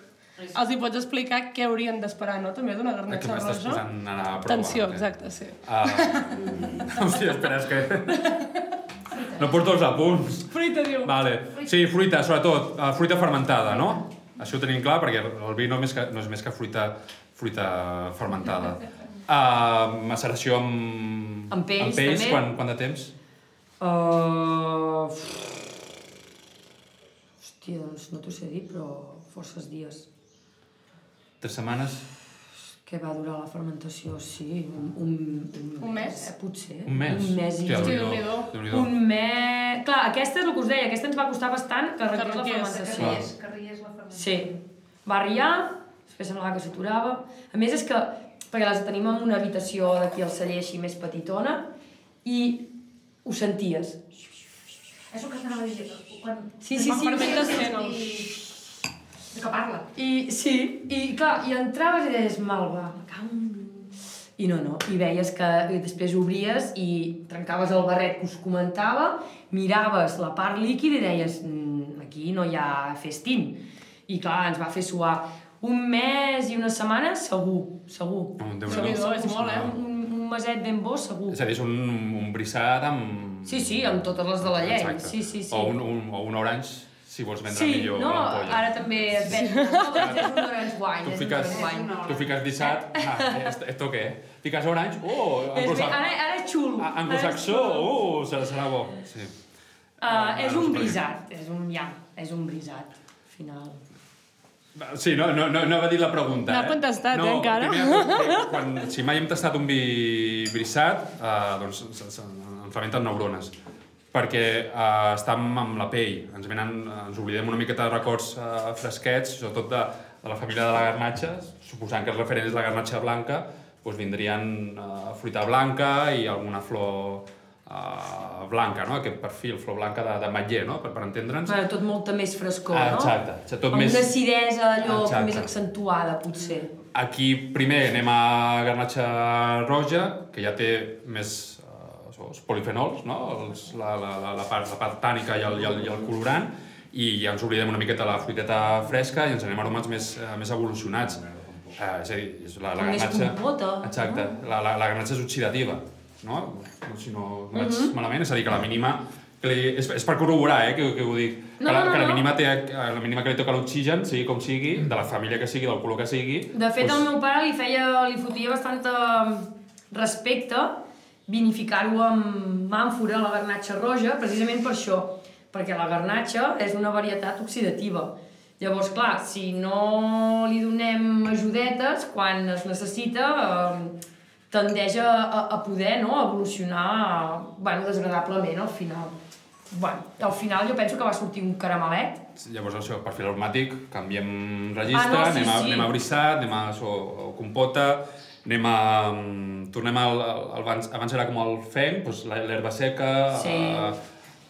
els hi pots explicar què haurien d'esperar, no? També d'una Que garnatxa m'estàs roja. posant a la prova. Atenció, ok. exacte, sí. Uh, hòstia, espera, és que... No porto els apunts. Fruita, diu. Vale. Sí, fruita, sobretot. Uh, fruita fermentada, no? Això ho tenim clar perquè el vi no, és més que, no és més que fruita, fruita fermentada. Uh, maceració amb... Amb pells, amb pells també. quant de temps? Uh... Hòstia, doncs no t'ho sé dir, però forces dies. Tres setmanes? Què va durar la fermentació? Sí, un, un, un, Un mes? Eh, potser. Un mes? Un mes i... Hòstia. Déu-n'hi-do. Déu-n'hi-do. Un mes... Clar, aquesta és el que us deia, aquesta ens va costar bastant que arrenqués la fermentació. Que ries la fermentació. Sí. Va arriar, després semblava que s'aturava. A més és que, perquè les tenim en una habitació d'aquí al celler així més petitona, i ho senties. És el que t'anava a dir. Quan, Sí, sí, Quan sí. fermentes sí, sent el... De que parla. I sí, i clar, i entraves i deies, mal va, me cago en... I no, no, i veies que i després obries i trencaves el barret que us comentava, miraves la part líquida i deies, "Mm, aquí no hi ha festín. I clar, ens va fer suar un mes i una setmana, segur, segur. Oh, Déu-n'hi-do. Déu-n'hi-do, és molt, eh? Un, un meset ben bo, segur. És a dir, és un, un brissat amb... Sí, sí, amb totes les de la llei. Exacte. Sí, sí, sí. O un, un, o un orange, si vols vendre Sí, millor no, l'ampolla. ara també es ven. No, doncs és un orange wine, Tu fiques, wine. tu fiques dissat, ah, esto, què? Fiques orange, oh, És bé, anglosa... ara, ara és xulo. Ah, anglosaxó, oh, serà, serà bo. Sí. Uh, és no un brisat, és un ja, és un brisat, al final. Sí, no, no, no, no va dir la pregunta, No ha eh? contestat, eh, encara. Primer, que quan, si mai hem tastat un vi brissat, eh, doncs se- se- en fermenten neurones. Perquè uh, estem amb la pell, ens, venen, ens oblidem una miqueta de records uh, fresquets, sobretot de, de la família de la garnatxa, suposant que el referent és la garnatxa blanca, doncs vindrien uh, fruita blanca i alguna flor uh, blanca, no? aquest perfil, flor blanca de, de matller, no? per, per entendre'ns. Bueno, tot molta més frescor, Ah, no? exacte, exacte, tot amb més- una acidesa allò Exacte. més accentuada, potser. Aquí primer anem a garnatxa roja, que ja té més els polifenols, no? els, la, la, la, la, part, la part tànica i el, i, el, i el colorant, i ja ens oblidem una miqueta la fruiteta fresca i ens anem a aromes més, uh, més evolucionats. Uh, és a dir, és la, la compota, Exacte, la, la, la garnatxa és oxidativa, no? no si no, no vaig Mhm. malament, és a dir, que la mínima... Que li, és, és per corroborar, eh, que, que ho dic. No, que, la, no, que la no. mínima, té, la mínima que li toca l'oxigen, sigui com sigui, de la família que sigui, del color que sigui... De fet, doncs- el meu pare li feia, li fotia bastant respecte vinificar-ho amb àmfora, la garnatxa roja, precisament per això, perquè la garnatxa és una varietat oxidativa. Llavors, clar, si no li donem ajudetes, quan es necessita, eh, tendeix a, a, poder no? evolucionar bueno, desagradablement al final. Bueno, al final jo penso que va sortir un caramelet. Llavors, això, perfil aromàtic, canviem registre, Ah, no, sí, anem, a, sí. anem a brissat, anem a so, o compota, anem a... mm, Tornem al, al, abans, abans era com el fenc, doncs la- l'herba seca, Sí. eh,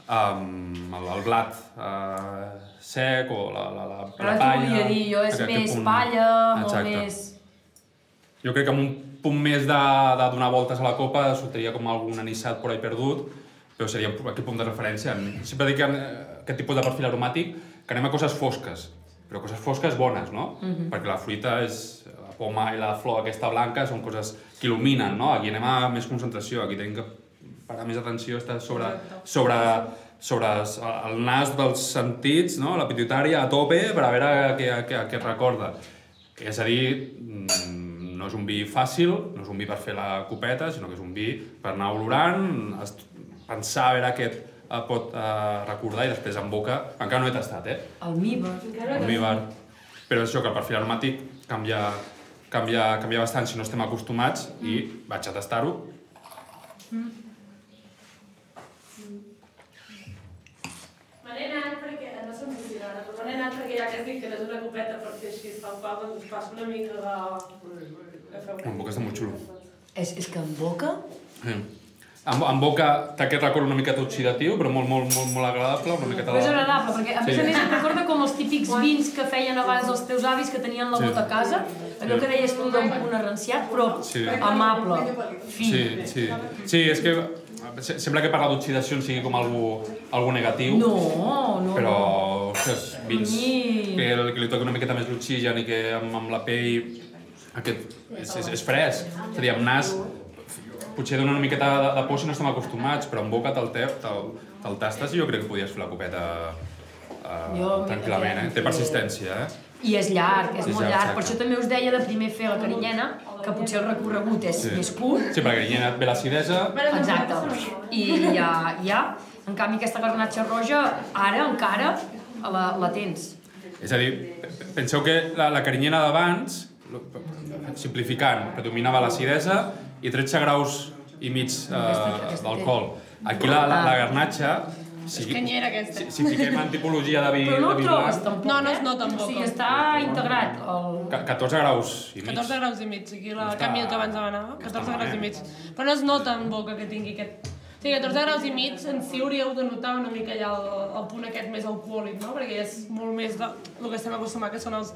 um, el, el blat eh, sec o la, la, la, Ara la palla... volia dir, jo és aquest més punt. palla, molt Exacte. més... Jo crec que amb un punt més de, de donar voltes a la copa sortiria com algun anissat por ahí perdut, però seria aquest punt de referència. Sempre dic que aquest tipus de perfil aromàtic que anem a coses fosques, però coses fosques bones, no? Mhm. Perquè la fruita és... poma i la flor aquesta blanca són coses que il·luminen, no? Aquí anem a més concentració, aquí tenim que parar més atenció, estar sobre, sobre, sobre el nas dels sentits, no? la pituitària a tope per a veure què, què, què et recorda. És a dir, mm, no és un vi fàcil, no és un vi per fer la copeta, sinó que és un vi per anar olorant, pensar a veure què et eh, pot eh, recordar i després en boca, encara no he tastat, eh? Almíbar. Almíbar. Però és això, que el perfil aromàtic canvia, canvia, canvia bastant si no estem acostumats i vaig a tastar-ho. Me n'he anat perquè, no som ara, però me n'he anat perquè ja que has dit que no és una copeta per fer així tal qual, doncs us passo una mica de... de fer En boca està molt xulo. És, és que en boca... Sí. En, en boca té aquest record una miqueta oxidatiu, però molt, molt, molt, molt agradable, una miqueta Però és agradable, perquè a més Sí. a més em recorda com els típics vins que feien abans els teus avis que tenien la Sí. bota a casa, allò que deies tu d'un punt arranciat, però Sí. amable, fi. Sí, sí. Sí, és que se- sembla que parlar d'oxidació sigui com algú, algú negatiu. No, no, Però, no. ostres, vins Mi. que, el- que li toqui una miqueta més l'oxigen i que amb, amb la pell aquest, és, és, és fresc. És a dir, amb nas potser dona una miqueta de, de por si no estem acostumats, però en boca te'l te, te'l te'l tastes i jo crec que podies fer la copeta uh, Jo, tranquil·lament, eh? Té persistència, eh? I és llarg, és És molt llarg, llarg. Per exacte. això també us deia de primer fer la carinyena, que potser el recorregut és Sí. més curt. Sí, perquè hi ha ve l'acidesa, Exacte. I ja, ja. En canvi, aquesta garnatxa roja, ara encara la, la tens. És a dir, pe- penseu que la, la carinyena d'abans, simplificant, predominava l'acidesa i 13 graus i mig eh, d'alcohol. Aquí la, la, la garnatxa, si, canyera aquesta. si, si fiquem en tipologia de vi, Però no de ho vi trobes tampoc, No, no eh? es nota en O sigui, està integrat. El... ca- 14 graus i mig. 14 graus i mig, aquí la està- canvi que abans demanava, no està 14 graus i mig. Però no es nota en boca que tingui aquest... O sigui, 14 graus i mig en si hauríeu de notar una mica ja el, el punt aquest més alcohòlic, no? Perquè és molt més de, el que estem acostumats, que són els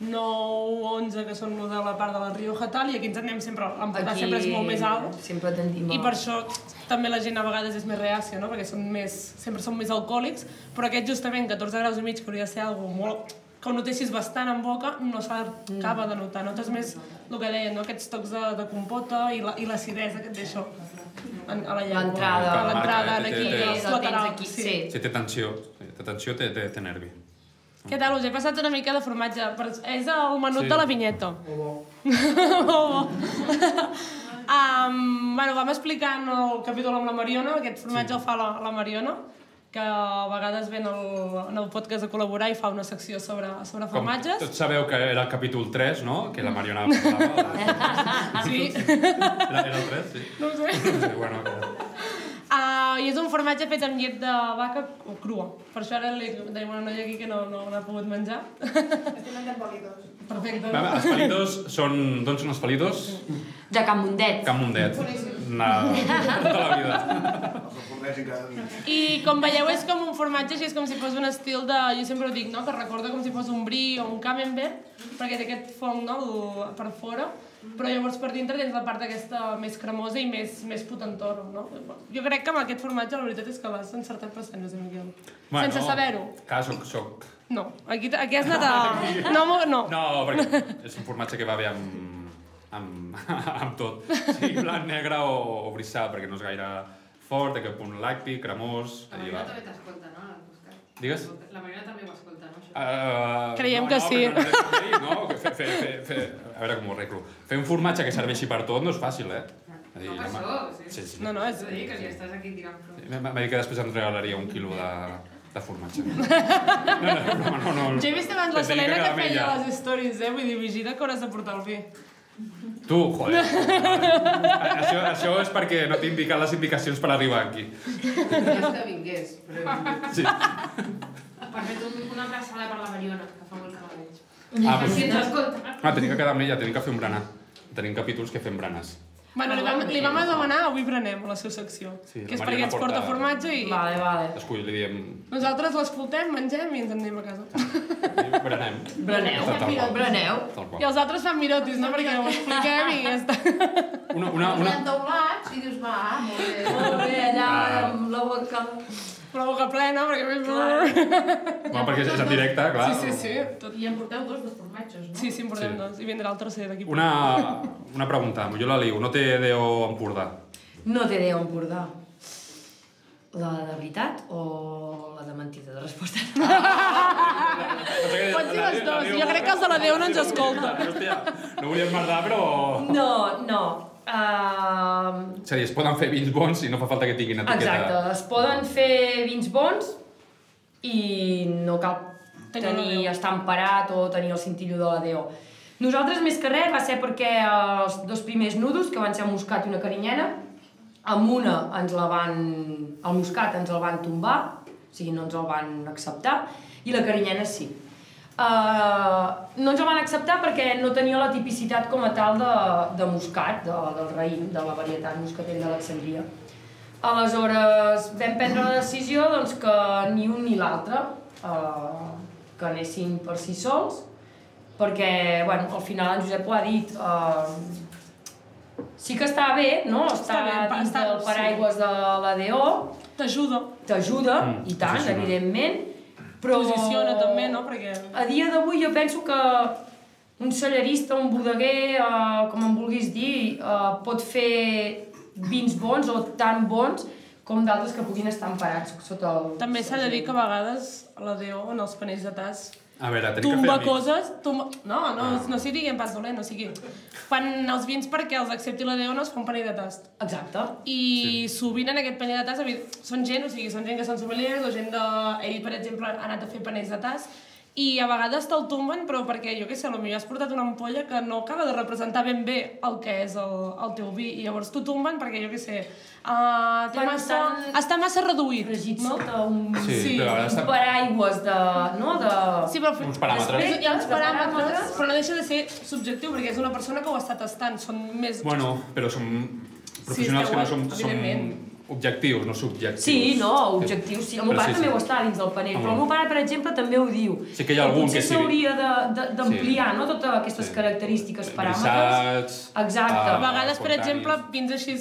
9, 11, que són de la part de la Rioja tal, i aquí ens anem sempre, l'Empordà sempre és molt més alt. Sempre tendim I per això també la gent a vegades és més reàcia, no? perquè són més, sempre són més alcohòlics, però aquest justament 14 graus i mig, que hauria de ser algo molt que ho notessis bastant en boca, no s'acaba de notar. Notes més el que deien, no? aquests tocs de, de compota i la- i l'acidesa que et deixa en, a la llengua. L'entrada. A L'entrada, Té- té- aquí, té- als la tens laterals. aquí, sí. sí. Sí, té tensió, té tensió, té, té, té nervi. Què tal? Us he passat una mica de formatge. Per- És el menut Sí. de la vinyeta. Molt bo. um, bueno, vam explicant el capítol amb la Mariona, aquest formatge el fa la, la Mariona, que a vegades ven el, en el podcast a col·laborar i fa una secció sobre, sobre Com formatges. tots sabeu que era el capítol 3, no? Que la Mariona parlava. Sí. Era, era el 3, sí. No ho sé. Sí, bueno, Uh, I és un formatge fet amb llet de vaca crua. Per això ara li tenim una noia aquí que no, no n'ha pogut menjar. Estem menjant palitos. Perfecte. Va, va, Els palitos són... D'on són els palitos? De Can Mundet. Can Mundet. Na, tota la vida. I com veieu és com un formatge així, és com si fos un estil de... Jo sempre ho dic, no? Que recorda com si fos un brie o un camembert, perquè té aquest fong, no? El, per fora, però llavors per dintre tens la part aquesta més cremosa i més, més potentoro, no? Jo crec que amb aquest formatge la veritat és que l'has encertat bastant, Josep Miquel. Sense saber-ho. Clar, soc, soc... No, aquí, aquí has anat a... No, no. No, perquè és un formatge que va bé amb, amb, amb tot. Sí, blanc, negre o, o brissat, perquè no és gaire fort, aquest punt làctic, cremós... La Marina va. també t'escolta, no? Digues? La Marina també ho escolta? Uh, Creiem no, que no, sí. No, no, que fer, fer, fer, fer, a veure com ho arreglo. Fer un formatge que serveixi per tot no és fàcil, eh? A dir, No per home, això, sí. Sí, sí. No, no, és... Dir, que li estàs aquí tirant. M'ha dit que després em regalaria un quilo de, de formatge. No, no, no, no, no. Jo he vist abans la Selena que feia caramella. les stories, eh? Vull dir, vigila que hauràs de portar el vi. Tu, joder. això, això és perquè no t'he indicat les indicacions per arribar aquí. És que vingués, però... Sí. Per una abraçada per la Mariona, que fa molt que la veig. Ah, Per doncs- si ens escolta. Ah, tenim que quedar amb ella, tenim que fer un berenar. Tenim capítols que fem berenes. Bueno, li vam, li vam demanar avui prenem a la seva secció, Sí, que és perquè ens porta porta- formatge i Vale, vale. Escull, li diem... nosaltres l'escoltem, mengem i ens en anem a casa. Berenem. Breneu. Breneu. Tal I els altres fan mirotis, no? Perquè ho expliquem i ja està. Una, una, una... Taulats i dius, va, molt bé. Molt bé, allà Ah. amb la boca... Però boca plena, perquè... Bueno, perquè és en directe, clar. Sí, sí, sí. Tot... I en porteu dos de formatges, no? Sí, sí, en portem Sí. dos. I vindrà el tercer d'aquí. Una, una pregunta, jo la liu. No té Déu Empordà? No té Déu Empordà. La de veritat o la de mentida de resposta? Pots dir les dues. Jo crec que els de la Déu no ens escolta. Hòstia, no volia emmerdar, però... No, no. Uh, És a dir, es poden fer vins bons i no fa falta que tinguin etiqueta. exacte, es poden fer vins bons i no cal Tenir tenir, estar emparat o tenir el cintillo de la Déu. Nosaltres, més que res, va ser perquè els dos primers nudos, que van ser el moscat i una carinyena, amb una ens la van... el moscat ens el van tombar, o sigui, no ens el van acceptar, i la carinyena sí. Uh, no ens el van acceptar perquè no tenia la tipicitat com a tal de, de moscat, de, del raïm, de la varietat moscatell d'Alexandria. Aleshores vam prendre la decisió doncs, que ni un ni l'altre uh, que anessin per si sols, perquè bueno, al final en Josep ho ha dit, uh, sí que està bé, no? Està, Està bé, dins està- del paraigües de la DO, T'ajuda. t'ajuda, Mm, i tant, evidentment, però... Posiciona també, no? Perquè... A dia d'avui jo penso que un cellerista, un bodeguer, eh, com en vulguis dir, eh, pot fer vins bons o tan bons com d'altres que puguin estar emparats sota el... També s'ha de dir que a vegades la Déu en els panells de tas A veure, tenim que tumba fer amics. coses, tumba... No, no, Ah. no sigui dient pas dolent, o sigui, fan els vins perquè els accepti la Déu no es fa un panell de tast. Exacte. I sovint en aquest panell de tast, són gent, o sigui, són gent que són sommeliers, o gent de... Ell, per exemple, ha anat a fer panells de tast, i a vegades te'l tomben, però perquè, jo què sé, potser has portat una ampolla que no acaba de representar ben bé el que és el, el teu vi, i llavors t'ho tomben perquè, jo què sé, uh, té Bueno, massa, estan- està massa reduït, Regit no? sota un, Sí, Sí. però un està... paraigües de... No? de... Sí, però Uns paràmetres. Després hi ha uns paràmetres, paràmetres. però no deixa de ser subjectiu, perquè és una persona que ho està tastant, són més... Bueno, però som professionals esteu que no som, som. Objectius, no subjectius. Sí, no, objectius, sí. El meu pare sí, també sí. ho està dins del panell, però el meu pare, per exemple, també ho diu. Sí que hi ha algun que sí. s'hauria d'ampliar, no?, totes aquestes Sí. característiques, paràmetres. Brissats... Exacte. A Ah, vegades, per exemple, vins així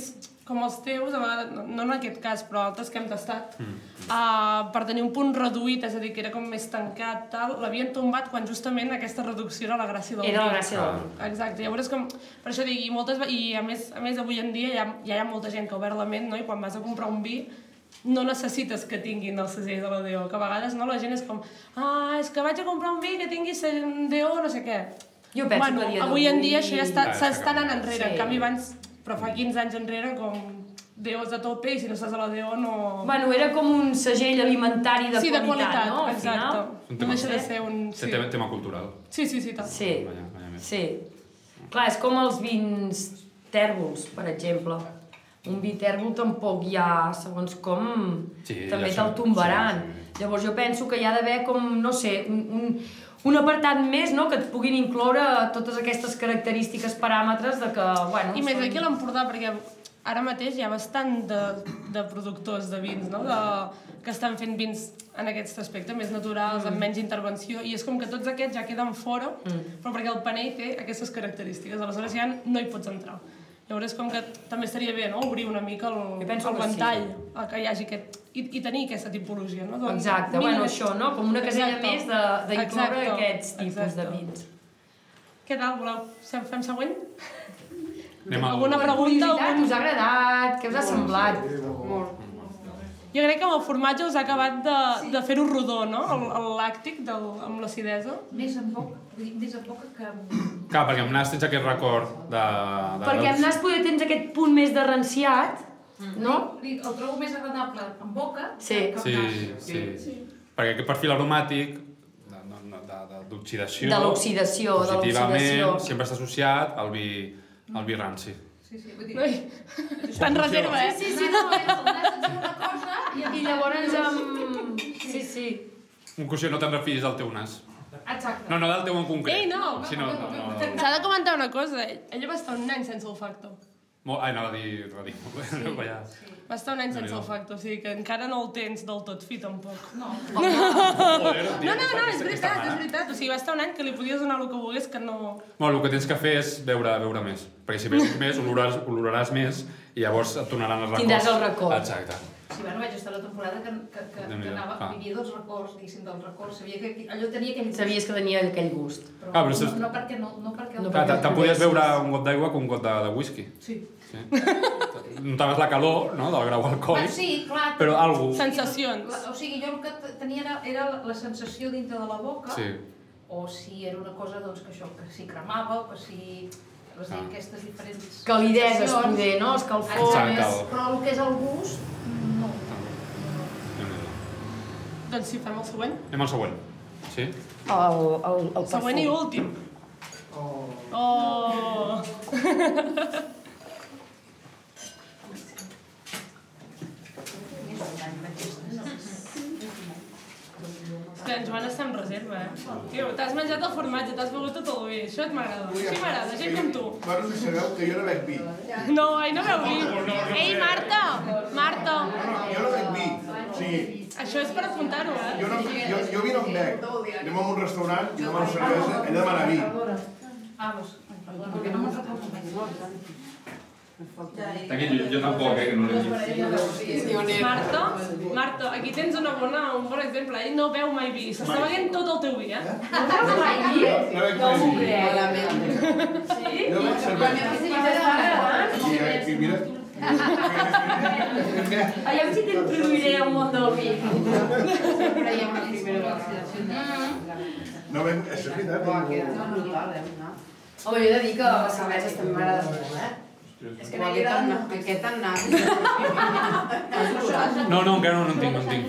com els teus, no- no en aquest cas, però altres que hem tastat, Mm. uh, per tenir un punt reduït, és a dir, que era com més tancat, tal, l'havien tombat quan justament aquesta reducció era la gràcia del Era la gràcia del vi. Exacte, llavors com, per això dic, i, moltes, i a més, a més avui en dia ja, ja hi ha molta gent que ha obert la ment, no? i quan vas a comprar un vi no necessites que tinguin el segell de la DO, que a vegades no, la gent és com ah, és que vaig a comprar un vi que tingui DO no sé què. Jo penso bueno, que avui en dia això ja està, Ah, s'està està anant enrere, Sí. en canvi abans, però fa 15 anys enrere com DOs a tope i si no estàs a la DO no... Bueno, era com un segell alimentari de sí, de qualitat, qualitat, no? Al exacte. final. Un No tema- deixa de ser un... Sí. Sí, Tema, tema cultural. sí, sí, sí, tal. Sí, vaja més. sí. Clar, és com els vins tèrbols, per exemple. un vi tèrbol tampoc hi ha, segons com, Sí, també ja te'l tombaran. Sí, Llavors jo penso que hi ha d'haver com, no sé, un, un, un apartat més, no?, que et puguin incloure totes aquestes característiques, paràmetres de que, bueno... I més són- aquí a l'Empordà, perquè ara mateix hi ha bastant de, de productors de vins, no? De, que estan fent vins en aquest aspecte, més naturals, amb menys intervenció, i és com que tots aquests ja queden fora, però perquè el panell té aquestes característiques, aleshores ja no hi pots entrar. Llavors és com que també estaria bé, no?, obrir una mica el, penso el que sí. ventall, a que hi hagi aquest... I, i tenir aquesta tipologia, no? Doncs, Exacte, mínim- bueno, això, no? Com una casella Exacte. més de- d'incloure aquests tipus de exacte. vins. Què tal, voleu? Fem, fem següent? Anem al... Alguna pregunta? Algun... us ha agradat? Què us ha semblat? Jo crec que amb el formatge us ha acabat de, de fer-ho rodó, no? El, el làctic del, amb l'acidesa. Més en poc, vull dir, més en poc que... Clar, perquè amb nas tens aquest record de... de Perquè amb nas poder tens aquest punt més de ranciat, no? El trobo més agradable en boca Sí. que Sí, en nas. sí. Perquè aquest perfil aromàtic de- de- de- de- d'oxidació... De l'oxidació, de l'oxidació. sempre està associat al vi, al vi ranci. Sí, sí, vull dir... Ui, està en reserva, eh? Sí, sí, no, és una cosa i, I llavors amb... Sí, sí. Conclusió, no te'n refis del teu nas. Exacte. No, no del teu en concret. Ei, no! Sí, no, no, no, no. S'ha de comentar una cosa. Ella va estar un any sense olfacto. Molt, ai, anava a dir... A dir sí, ja. Va estar un any sense Déu-n'hi-do. olfacto, o sigui que encara no el tens del tot fi, tampoc. No. Joder, No, no, no, és veritat, és veritat. O sigui, va estar un any que li podies donar el que volgués, que no... Bueno, el que tens que fer és veure, veure més. Perquè si veus més, oloraràs, oloraràs més i llavors et tornaran els records. Tindràs el record. Exacte. Sí, bueno, vaig estar la temporada que, que, que, que anava, clar. vivia dels records, diguéssim, dels records. Sabia que allò tenia aquell... Sabies que tenia aquell gust. Però, Ah, però no, no, perquè no, no perquè... No perquè te'n podies veure un got d'aigua com un got de, de whisky. Sí. Sí. Notaves la calor no, del grau Ah, alcohòlic, sí, clar. però algú... Sensacions. La, o sigui, jo el que tenia era, era la sensació dintre de la boca, Sí. o si era una cosa doncs, que això, que si cremava, o que si... Dir, Ah. aquestes diferents Calideses, poder, no? Més, però el que és el gust, no. Déu-n'hi-do. Doncs sí, fem el següent. Anem al següent. Sí? El, el, el Següent i últim. Oh! És que en Joan està en reserva, eh? Tio, t'has menjat el formatge, t'has begut tot el vi. Això et m'agrada. Així m'agrada, gent com tu. Bueno, si sabeu que jo no bec vi. No, ai, no veu vi. Ei, Marta! Marta! Jo no bec vi. O sigui, Això és per apuntar-ho, eh? jo, no, jo, jo vi no en bec. Anem a un restaurant, jo demano cervesa, ell demana vi. Ah, doncs, perquè no m'ha fet Aquí, jo, jo tampoc, eh, que no l'he vist. Marta, Marta, aquí tens una bona, un bon exemple. Ell no veu mai vi. S'està beguent tot el teu vi, eh? No veus mai vi? No vi. crec. Sí? Jo. I, eh, i mira... Aviam si t'introduiré al món del vi. Sempre hi ha una primera. No bec... Això és veritat. Home, jo he de dir que la cervesa també m'agrada molt, eh? És que no li agrada aquest anat. No, no, encara no, no en tinc, no en tinc.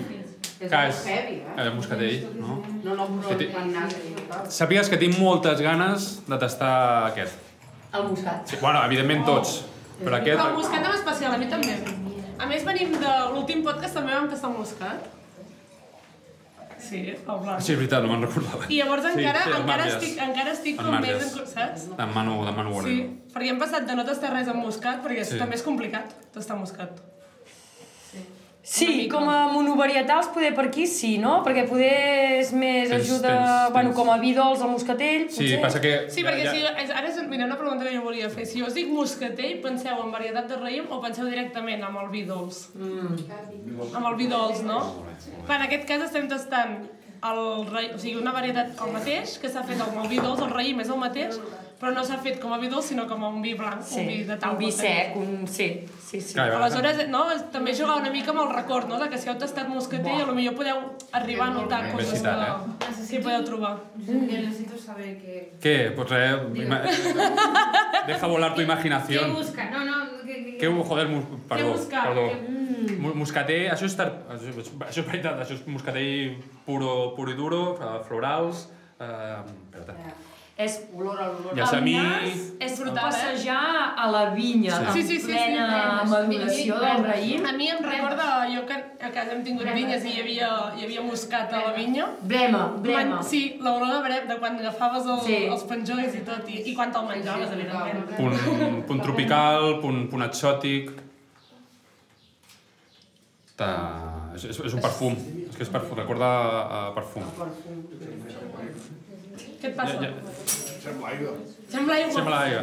Clar, és heavy, eh? el moscatell, no? No, no, Que però nas. Sàpigues que tinc moltes ganes de tastar aquest. El moscat. Sí, bueno, evidentment tots, però Però el aquest... moscat en especial, a mi també. A més, venim de l'últim podcast, també vam tastar el moscat. Sí, el blanc. Sí, és veritat, no me'n recordava. I llavors encara, sí, encara, estic, encara estic com marges. més... En, saps? Demano, demano Sí, Moreno. perquè hem passat de no tastar res amb moscat, perquè Sí. sí. també és complicat tastar moscat. Sí, com a monovarietals poder per aquí sí, no? Perquè poder és més Tens- ajuda, tens- bueno, tens- com a vi dolç al moscatell, Sí, potser. passa que... Sí, perquè ja- si, ara és, mira, una pregunta que jo volia fer. Si jo us dic moscatell, penseu en varietat de raïm o penseu directament amb el vi dolç? Mm. Amb el vi dolç, no? Clar, en aquest cas estem tastant el raïm, o sigui, una varietat el mateix, que s'ha fet amb el vi dolç, el raïm és el mateix, però no s'ha fet com a vi dolç, sinó com a un vi blanc, Sí, un vi de taula. un vi sec, un... Sí, sí, sí. Clar, i a vegades- Aleshores, no, també jugar una mica amb el record, no?, de que si heu tastat a lo millor podeu arribar a notar coses que, Diversitat, que podeu trobar. Jo necessito saber què... ¿Qué? Pues eh, deja volar tu Què imaginación. busca? No, no... Que, Què, joder, mus, perdó, buscar? perdó. Què- Mu- Moscater, això és, tar... això, és- això és veritat, això és moscatell puro, puro i duro, eh, florals... Eh, espera't. És olor a l'olor. Llasamí. El nas és Brutal, eh? passejar a la vinya, Sí. en Sí, sí, sí, sí. plena maduració del raïm. A mi em recorda, jo que a casa hem tingut vinyes i hi havia, hi havia moscat a la vinya. Brema, brema. Man, sí, l'olor de brem, de quan agafaves el, Sí. els penjolls i tot, i, i quan te'l menjaves, evidentment. Punt, punt tropical, punt, punt exòtic... Ta... És, és, és un perfum. És que és perfum, recorda uh, perfum. Què et passa? Ja, ja. Sembla aigua. Sembla aigua. Sembla aigua.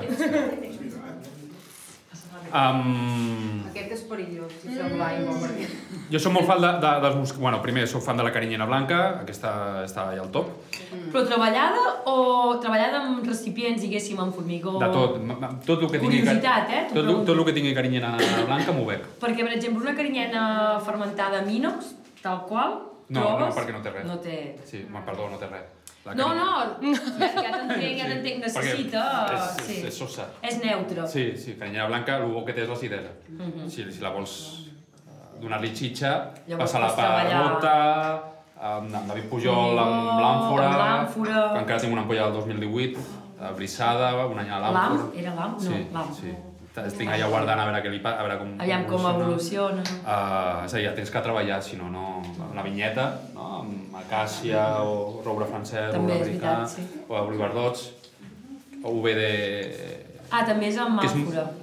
Um, Aquest és perillós, si sembla aigua, perquè... jo soc molt fan de, de, dels. Bueno, primer soc fan de la carinyena blanca, aquesta està allà al top. Però treballada o treballada amb recipients, diguéssim, amb formigó? De tot. Tot el que tingui... Curiositat, eh? Tot, tot el que tingui carinyena blanca m'ho bec. Perquè, per exemple, una carinyena fermentada amb inox, tal qual, No, no, trobes... perquè no té res. No té... Sí, perdó, no té res. La No, carinyena- no, ja t'entenc, ja t'entenc, necessita... Perquè és, sí. és, és sosa. És neutre. Sí, sí, carinyena blanca, el bo que té és l'acidesa. Mhm. si, si la vols eh, donar-li xitxa, passa-la per gota, amb en David Pujol, amb l'àmfora, amb l'àmfora. que encara tinc una ampolla del 2018, eh, brissada, un any a L'am? l'àmfora. Era l'am? No, Sí, l'am. sí. Estic allà guardant a veure què li pa, a veure com, Aviam com evoluciona. Uh, és a dir, ja tens que treballar, si no, no... La vinyeta, no? amb acàcia o roure francès, També roure americà, veritat, sí. o oliverdots, o UV de... Ah, també és amb que és,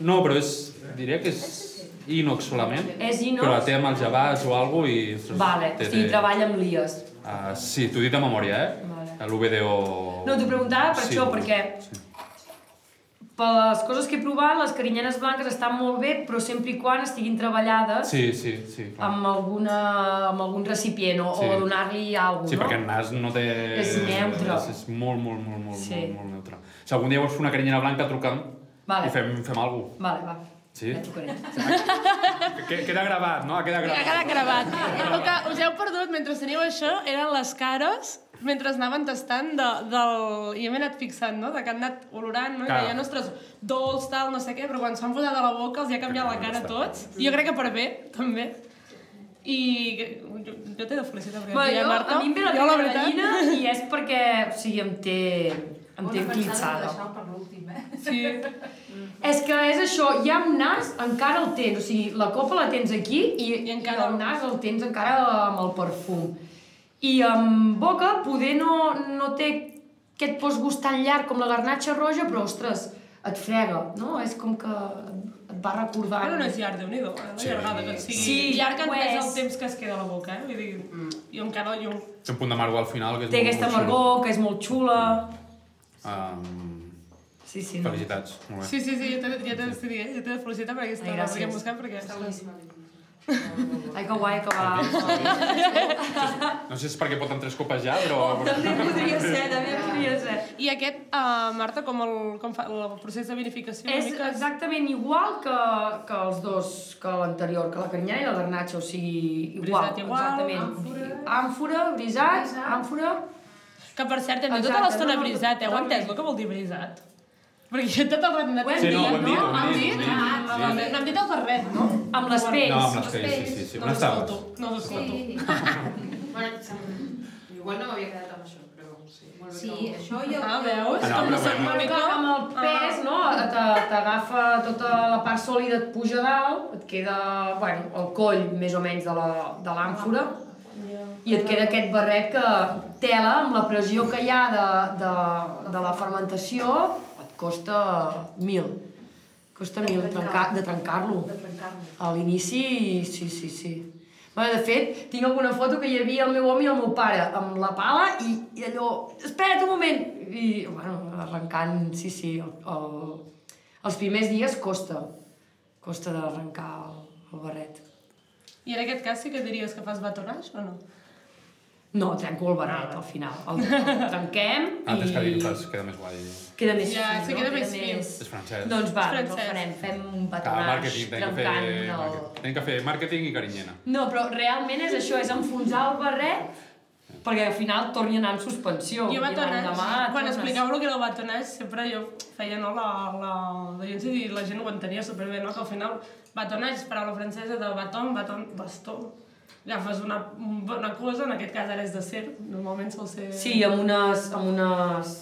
no, però és, diria que és inox solament, És inox? però la té amb els gebats o alguna i... Vale, o té- sigui, té- treballa amb lies. Uh, sí, t'ho he dit de memòria, eh? Vale. L'UVDO... No, t'ho preguntava per Sí. això, perquè per les coses que he provat, les carinyenes blanques estan molt bé, però sempre i quan estiguin treballades Sí, sí, sí. clar. amb, alguna, amb algun recipient o, Sí. o donar-li alguna Sí, no? perquè el nas no té... És neutre. És, és molt, molt, molt, molt, Sí. molt, molt neutre. Si algun dia vols fer una carinyena blanca, truca'm Vale. i fem, fem alguna cosa. Vale, va. Sí? Ja. Que- Queda gravat, no? Queda gravat. quedat gravat. El que us heu perdut mentre teníeu això eren les cares mentre anaven tastant de, del... I m'he anat fixant, no? De que han anat olorant, no? I deien, ostres, dolç, tal, no sé què, però quan s'han posat a la boca els hi ha canviat la cara a tots. Jo crec que per bé, també. I jo, jo t'he de felicitar perquè Bueno, jo, Marta. a mi em ve la pell de veritat- gallina i és perquè, o sigui, em té, em té l'últim, eh? Sí. És que és això, ja amb nas encara el tens, o sigui, la copa la tens aquí i, I encara el nas el tens encara amb el perfum. I amb boca poder no, no té aquest postgust tan llarg com la garnatxa roja, però, ostres, et frega, no? És com que et va recordar... Però no és llarg, Déu-n'hi-do, eh? La Sí. llargada que et sigui. Sí, llarg en és és. el temps que es queda a la boca, eh? Vull dir, jo encara... Jo... Té un punt d'amargor al final, que és Té molt, aquesta amargor, que és molt xula. Um, Sí, sí, no. Felicitats, molt bé. Sí, sí, sí, jo t'he de, ja felicitar per aquesta Ai, gràcies. perquè hem buscat perquè... Ai, que guai, que va. No sé si és perquè copes ja, però... També podria ser, també podria ser. I aquest, uh, Marta, com, el, com fa el procés de vinificació? És mica... exactament igual que, que els dos, que l'anterior, que la carinyana i la garnatxa, o sigui, igual, Brisat igual, exactament. Àmfora, brisat, àmfora... Que per cert, dit tota l'estona no? brisat, heu entès el que vol dir brisat? Perquè jo tot el rato anat Ho hem Sí, no, ho hem dit, ho hem dit, dit? dit, Ah. No hem dit el barret, no? Amb les pells. No, amb les pells, sí, sí, sí. No On us estaves? escolto, no us escolto. Sí. bueno, sem- igual no m'havia quedat amb això, però sí. Molt bé Sí, que ho- això jo... Ah, veus? Ah, no, Com Mònica... amb el pes, no? Te- T'agafa tota la part sòlida, et puja dalt, et queda, bueno, el coll més o menys de la- de l'àmfora, i et queda aquest barret que tela, amb la pressió que hi ha de, de, de la fermentació, costa mil. Costa mil de trencar- de trencar-lo. De trencar-lo. A l'inici, sí, sí, sí. Bueno, de fet, tinc alguna foto que hi havia el meu home i el meu pare amb la pala i, i allò, espera't un moment! I, bueno, arrencant, sí, sí, el, el, els primers dies costa. Costa d'arrencar el, el barret. I en aquest cas sí que diries que fas batonage o no? No, trenco el barret al final. El, el trenquem Ah, tens que i dir, fas, queda més guai. queda més Ja, fi, sí, no? queda més fi. És francès. Doncs va, doncs el francès. farem. Fem un màrqueting, tenim que, fer, trencant el... màrqueting. tenim que fer màrqueting i carinyena. No, però realment és això, és enfonsar el barret perquè al final torni a anar en suspensió. Jo I l'endemà quan tornes- explicàveu el que era el batonage, sempre jo feia no, la, la, la gent i la gent ho entenia superbé, no? que al final batonage és paraula francesa de baton, baton, bastó. Agafes una, una cosa, en aquest cas ara és de ser, normalment sol ser... Sí, amb unes, amb unes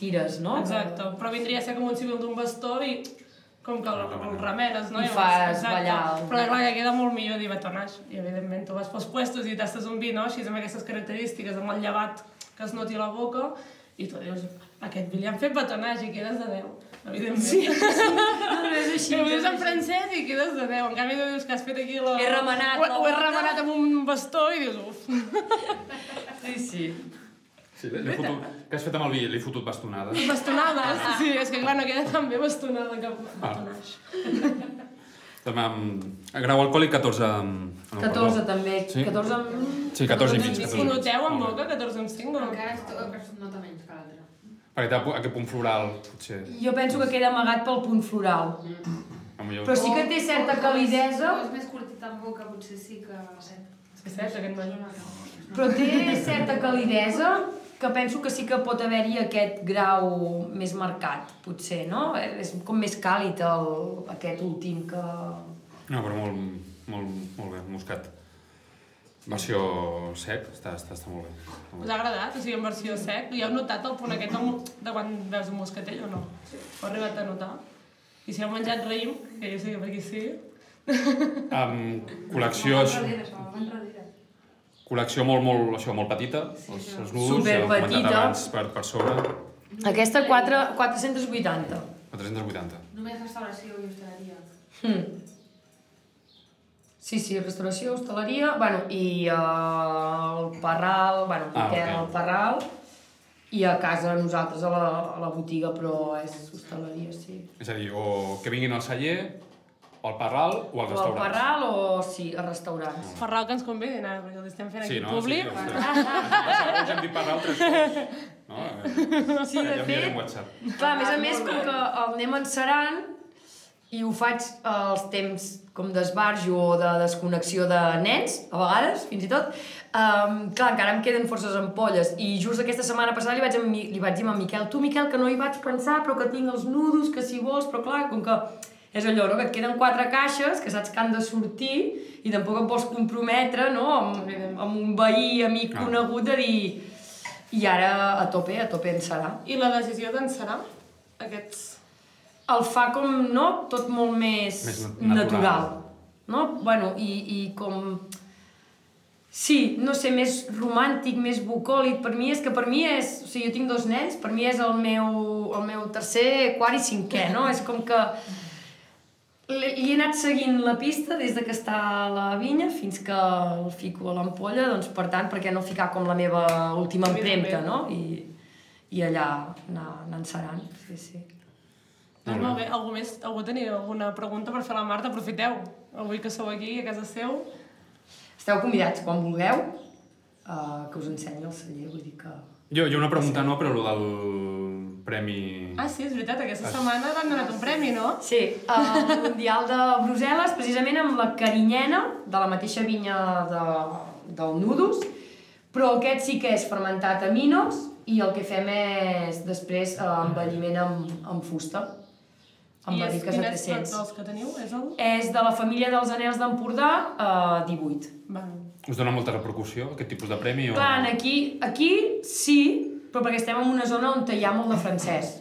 tires, no? Exacte, però vindria a ser com un civil d'un bastó i com que el, el remenes, no? I fas exacte. ballar el- Però clar, que queda molt millor dir batonage. I evidentment tu vas pels puestos i tastes un vi, no? Així amb aquestes característiques, amb el llevat que es noti a la boca, i tu dius, aquest vi li han fet batonage i quedes de 10. Evidentment. Sí, sí. No, és així, Ho dius en francès i quedes de 10. En canvi, tu dius que has fet aquí la... He remenat ho, ho he remenat amb un bastó i dius, uf. Sí, sí. Sí, l'he fotut, què has fet amb el vi? Li he fotut bastonades. Bastonades. Sí, és que clar, no queda tan bé bastonada que batonage. També amb... Grau alcohòlic 14 amb... no, 14 perdó. també. Sí? 14 amb... Sí, 14 i mig. 14 Ho i mig. noteu en boca, 14 amb 5? Encara es, es nota menys que. Perquè aquest punt floral, potser. Jo penso que queda amagat pel punt floral. Millor... Però sí que té certa calidesa, És més curtit en boca, potser sí que... És cert, aquest noi. però té certa calidesa que penso que sí que pot haver-hi aquest grau més marcat, potser, no? És com més càlid el, aquest últim que... No, però molt, molt, molt bé, moscat. Versió sec, està, està, està molt bé. Us ha agradat? O sigui, en versió sec? I heu notat el punt aquest de, quan veus un moscatell o no? Ho heu arribat a notar? I si heu menjat raïm, que jo sé que per aquí sí, Amb col·lecció, col·lecció molt, molt, això, molt petita, els, els nudos, ja comentat Superpetita. abans per, per sobre, Aquesta 4, 480. 480. Només restauració i hostaleria. Hmm. Sí, sí, restauració, hostaleria, bueno, i uh, el Parral, bueno, Ah, Piquet, ok. el Parral, i a casa nosaltres a la, a la botiga, però és hostaleria, sí. És a dir, o que vinguin al celler, o al Parral, o als O al restaurants. Parral o, sí, a restaurants. Parral que ens convidin ara, perquè els estem fent Sí, aquí no? públic. Sí, Segons hem dit Parral tres cops. No? Sí, de ja fet, enviarem WhatsApp. Clar, a més a més, com que el anem encerant i ho faig als temps com d'esbarjo o de desconnexió de nens, a vegades, fins i tot, um, clar, encara em queden forces ampolles. I just aquesta setmana passada li vaig, li vaig dir a Miquel, tu, Miquel, que no hi vaig pensar, però que tinc els nudos, que si vols, però clar, com que és allò, no? que et queden quatre caixes, que saps que han de sortir i tampoc et vols comprometre no? amb, amb un veí, amic, Ah. conegut, de dir... I ara a tope, a tope en serà. I la decisió d'encerar aquests... El fa com, no?, tot molt més, Més natural. natural. No? Bueno, i, i com... Sí, no sé, més romàntic, més bucòlic. Per mi és que per mi és... O sigui, jo tinc dos nens, per mi és el meu, el meu tercer, quart i cinquè, no? És com que li he anat seguint la pista des de que està a la vinya fins que el fico a l'ampolla, doncs per tant, perquè no ficar com la meva última empremta, no? I, i allà anar, anar encerant, sí, sí. Doncs molt bé, algú més, algú tenia alguna pregunta per fer a la Marta? Aprofiteu, avui que sou aquí, a casa seu. Esteu convidats quan vulgueu uh, que us ensenyi el celler, vull dir que... Jo, jo una pregunta no, però el del premi... Ah, sí, és veritat, aquesta Ah. setmana t'han donat un premi, no? Sí, el Mundial de Brussel·les, precisament amb la carinyena de la mateixa vinya de, del Nudos, però aquest sí que és fermentat a minos i el que fem és després eh, envelliment amb, amb fusta, amb I és, quin de és 300. dels que teniu? És el... És de la família dels anels d'Empordà, eh, 18. Va. Us dona molta repercussió, aquest tipus de premi? O... Clar, aquí, aquí sí, però perquè estem en una zona on hi ha molt de francès.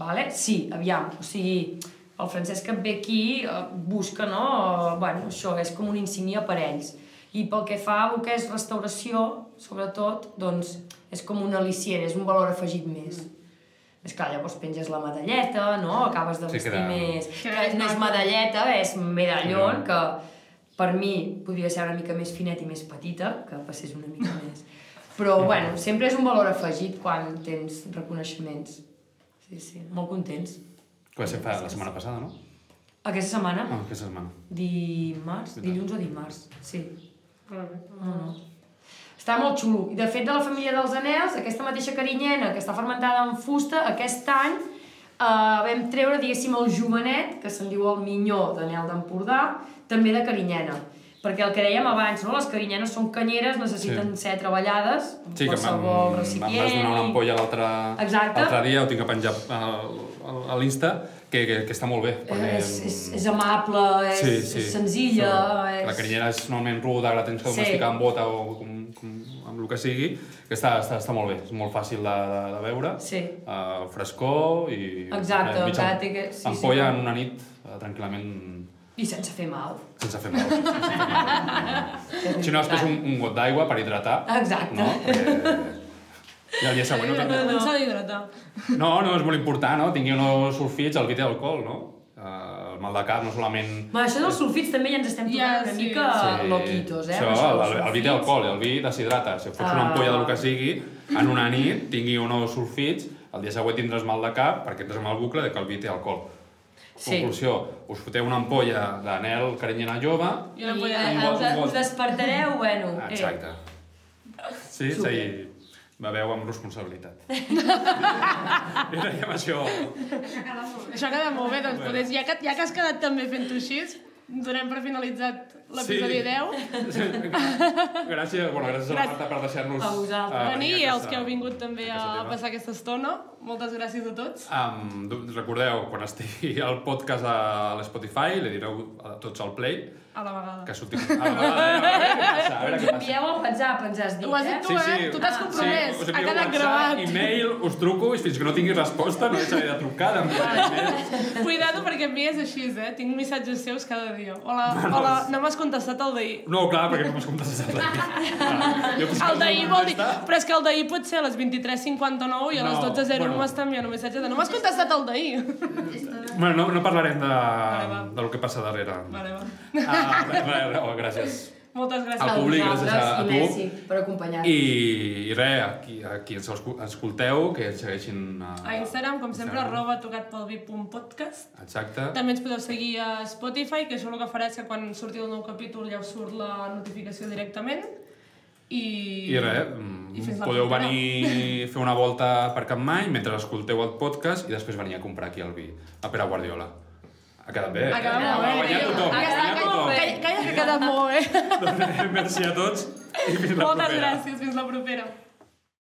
Vale? Sí, aviam, o sigui, el francès que ve aquí eh, busca, no? Eh, bueno, això és com una insígnia per ells. I pel que fa a el que és restauració, sobretot, doncs és com un al·licient, és un valor afegit més. És clar, llavors penges la medalleta, no? Acabes de Sí, vestir queda- més... Que Que és no és medalleta, és medallón, Mm. que per mi podria ser una mica més finet i més petita, que passés una mica més. Però, bueno, sempre és un valor afegit quan tens reconeixements. Sí, sí, molt contents. Que va ser fa la setmana passada, no? Aquesta setmana, Ah, aquesta setmana. dimarts, dilluns o dimarts, sí. Molt bé. No, no. Està molt xulo. I de fet, de la família dels anels, aquesta mateixa carinyena que està fermentada en fusta, aquest any eh, vam treure, diguéssim, el jovenet, que se'n diu el minyó d'anel d'Empordà, també de carinyena. Perquè el que dèiem abans, no? les carinyenes són canyeres, necessiten Sí. ser treballades Sí, que me'n qualsevol em recipient. vas donar una ampolla l'altre dia, ho tinc a penjar a, l'Insta, que, que, que està molt bé. perquè- És, és, és amable, és, és senzilla... És... La carinyera és normalment ruda, la tens que Sí. domesticar amb bota o com, com amb el que sigui, que està, està, està molt bé, és molt fàcil de, de, de veure. Sí. Uh, frescor i... Exacte, eh, mitja encara té que- sí, sí, ampolla però- en una nit, uh, tranquil·lament, I sense fer mal. sense fer mal. Sense fer mal. si no, després un, un got d'aigua per hidratar. Exacte. No? Perquè... I el dia següent... No, No, no s'ha d'hidratar. no, no, és molt important, no? Tingui unos sulfits, el vi té alcohol, no? Uh, el mal de cap no solament... Bueno, això dels sulfits també ja ens estem Ja, tornant una sí. mica Sí. loquitos, eh? Això, amb el, el, el vi té alcohol, el vi deshidrata. Si fots una Ah. ampolla del que sigui, en una nit tingui unos sulfits, el dia següent tindràs mal de cap perquè entres en el bucle de que el vi té alcohol. Sí. Conclusió, us foteu una ampolla d'anel carinyena jove... I una I us, un got. us despertareu, bueno... eh, Exacte. Sí, Super. sí, beveu amb responsabilitat. I dèiem això. Això ha quedat molt bé, doncs Bueno. ja, que, ja que has quedat també fent-ho així, donem per finalitzat l'episodi Sí. 10. Gràcies, bueno, gràcies a la. Marta per deixar-nos... A vosaltres. eh, Venir i els que heu vingut també a teva. passar aquesta estona. Moltes gràcies a tots. Um, recordeu, quan estigui el podcast a l'Spotify, li direu a tots al play, A la vegada. que sortim... A veure, a veure què passa, a veure Us què passa. envieu WhatsApp, ens has dit, Ho has dit eh? tu, eh? Tu t'has compromès. us ha quedat gravat. e-mail, us truco i fins que no tingui resposta no deixaré de trucar. Cuidado perquè amb mi és així, eh? Tinc missatges seus cada dia. Hola, hola, no m'has contestat el d'ahir. No, clar, perquè no m'has contestat. Jo pensava El d'ahir vol dir... Però és que el d'ahir pot ser a les 23.59 i a les No, 12.01 bueno. m'està enviant un missatge de no m'has contestat el d'ahir. Bueno, no, no parlarem de, va. del que passa darrere. Vale, va. Ah, res, res, gràcies. Moltes gràcies. Al públic, gràcies a, a tu. Messi, per acompanyar-nos. I, i res, aquí, aquí ens escu- escolteu, que ens segueixin a... A Instagram, com sempre, Instagram. arroba tocatpelvi.podcast. Exacte. També ens podeu seguir a Spotify, que això el que farà és que quan surti el nou capítol ja us surt la notificació directament. I... I res, mm, I podeu venir a fer una volta per Capmany mentre escolteu el podcast i després venir a comprar aquí el vi, a Pere Guardiola. Ha quedat bé. Ha quedat molt bé. Ha guanyat tothom. Ha Ha quedat molt bé. Calla, que ha quedat molt bé. Doncs, Merci a tots i fins la Moltes propera. gràcies, fins la propera.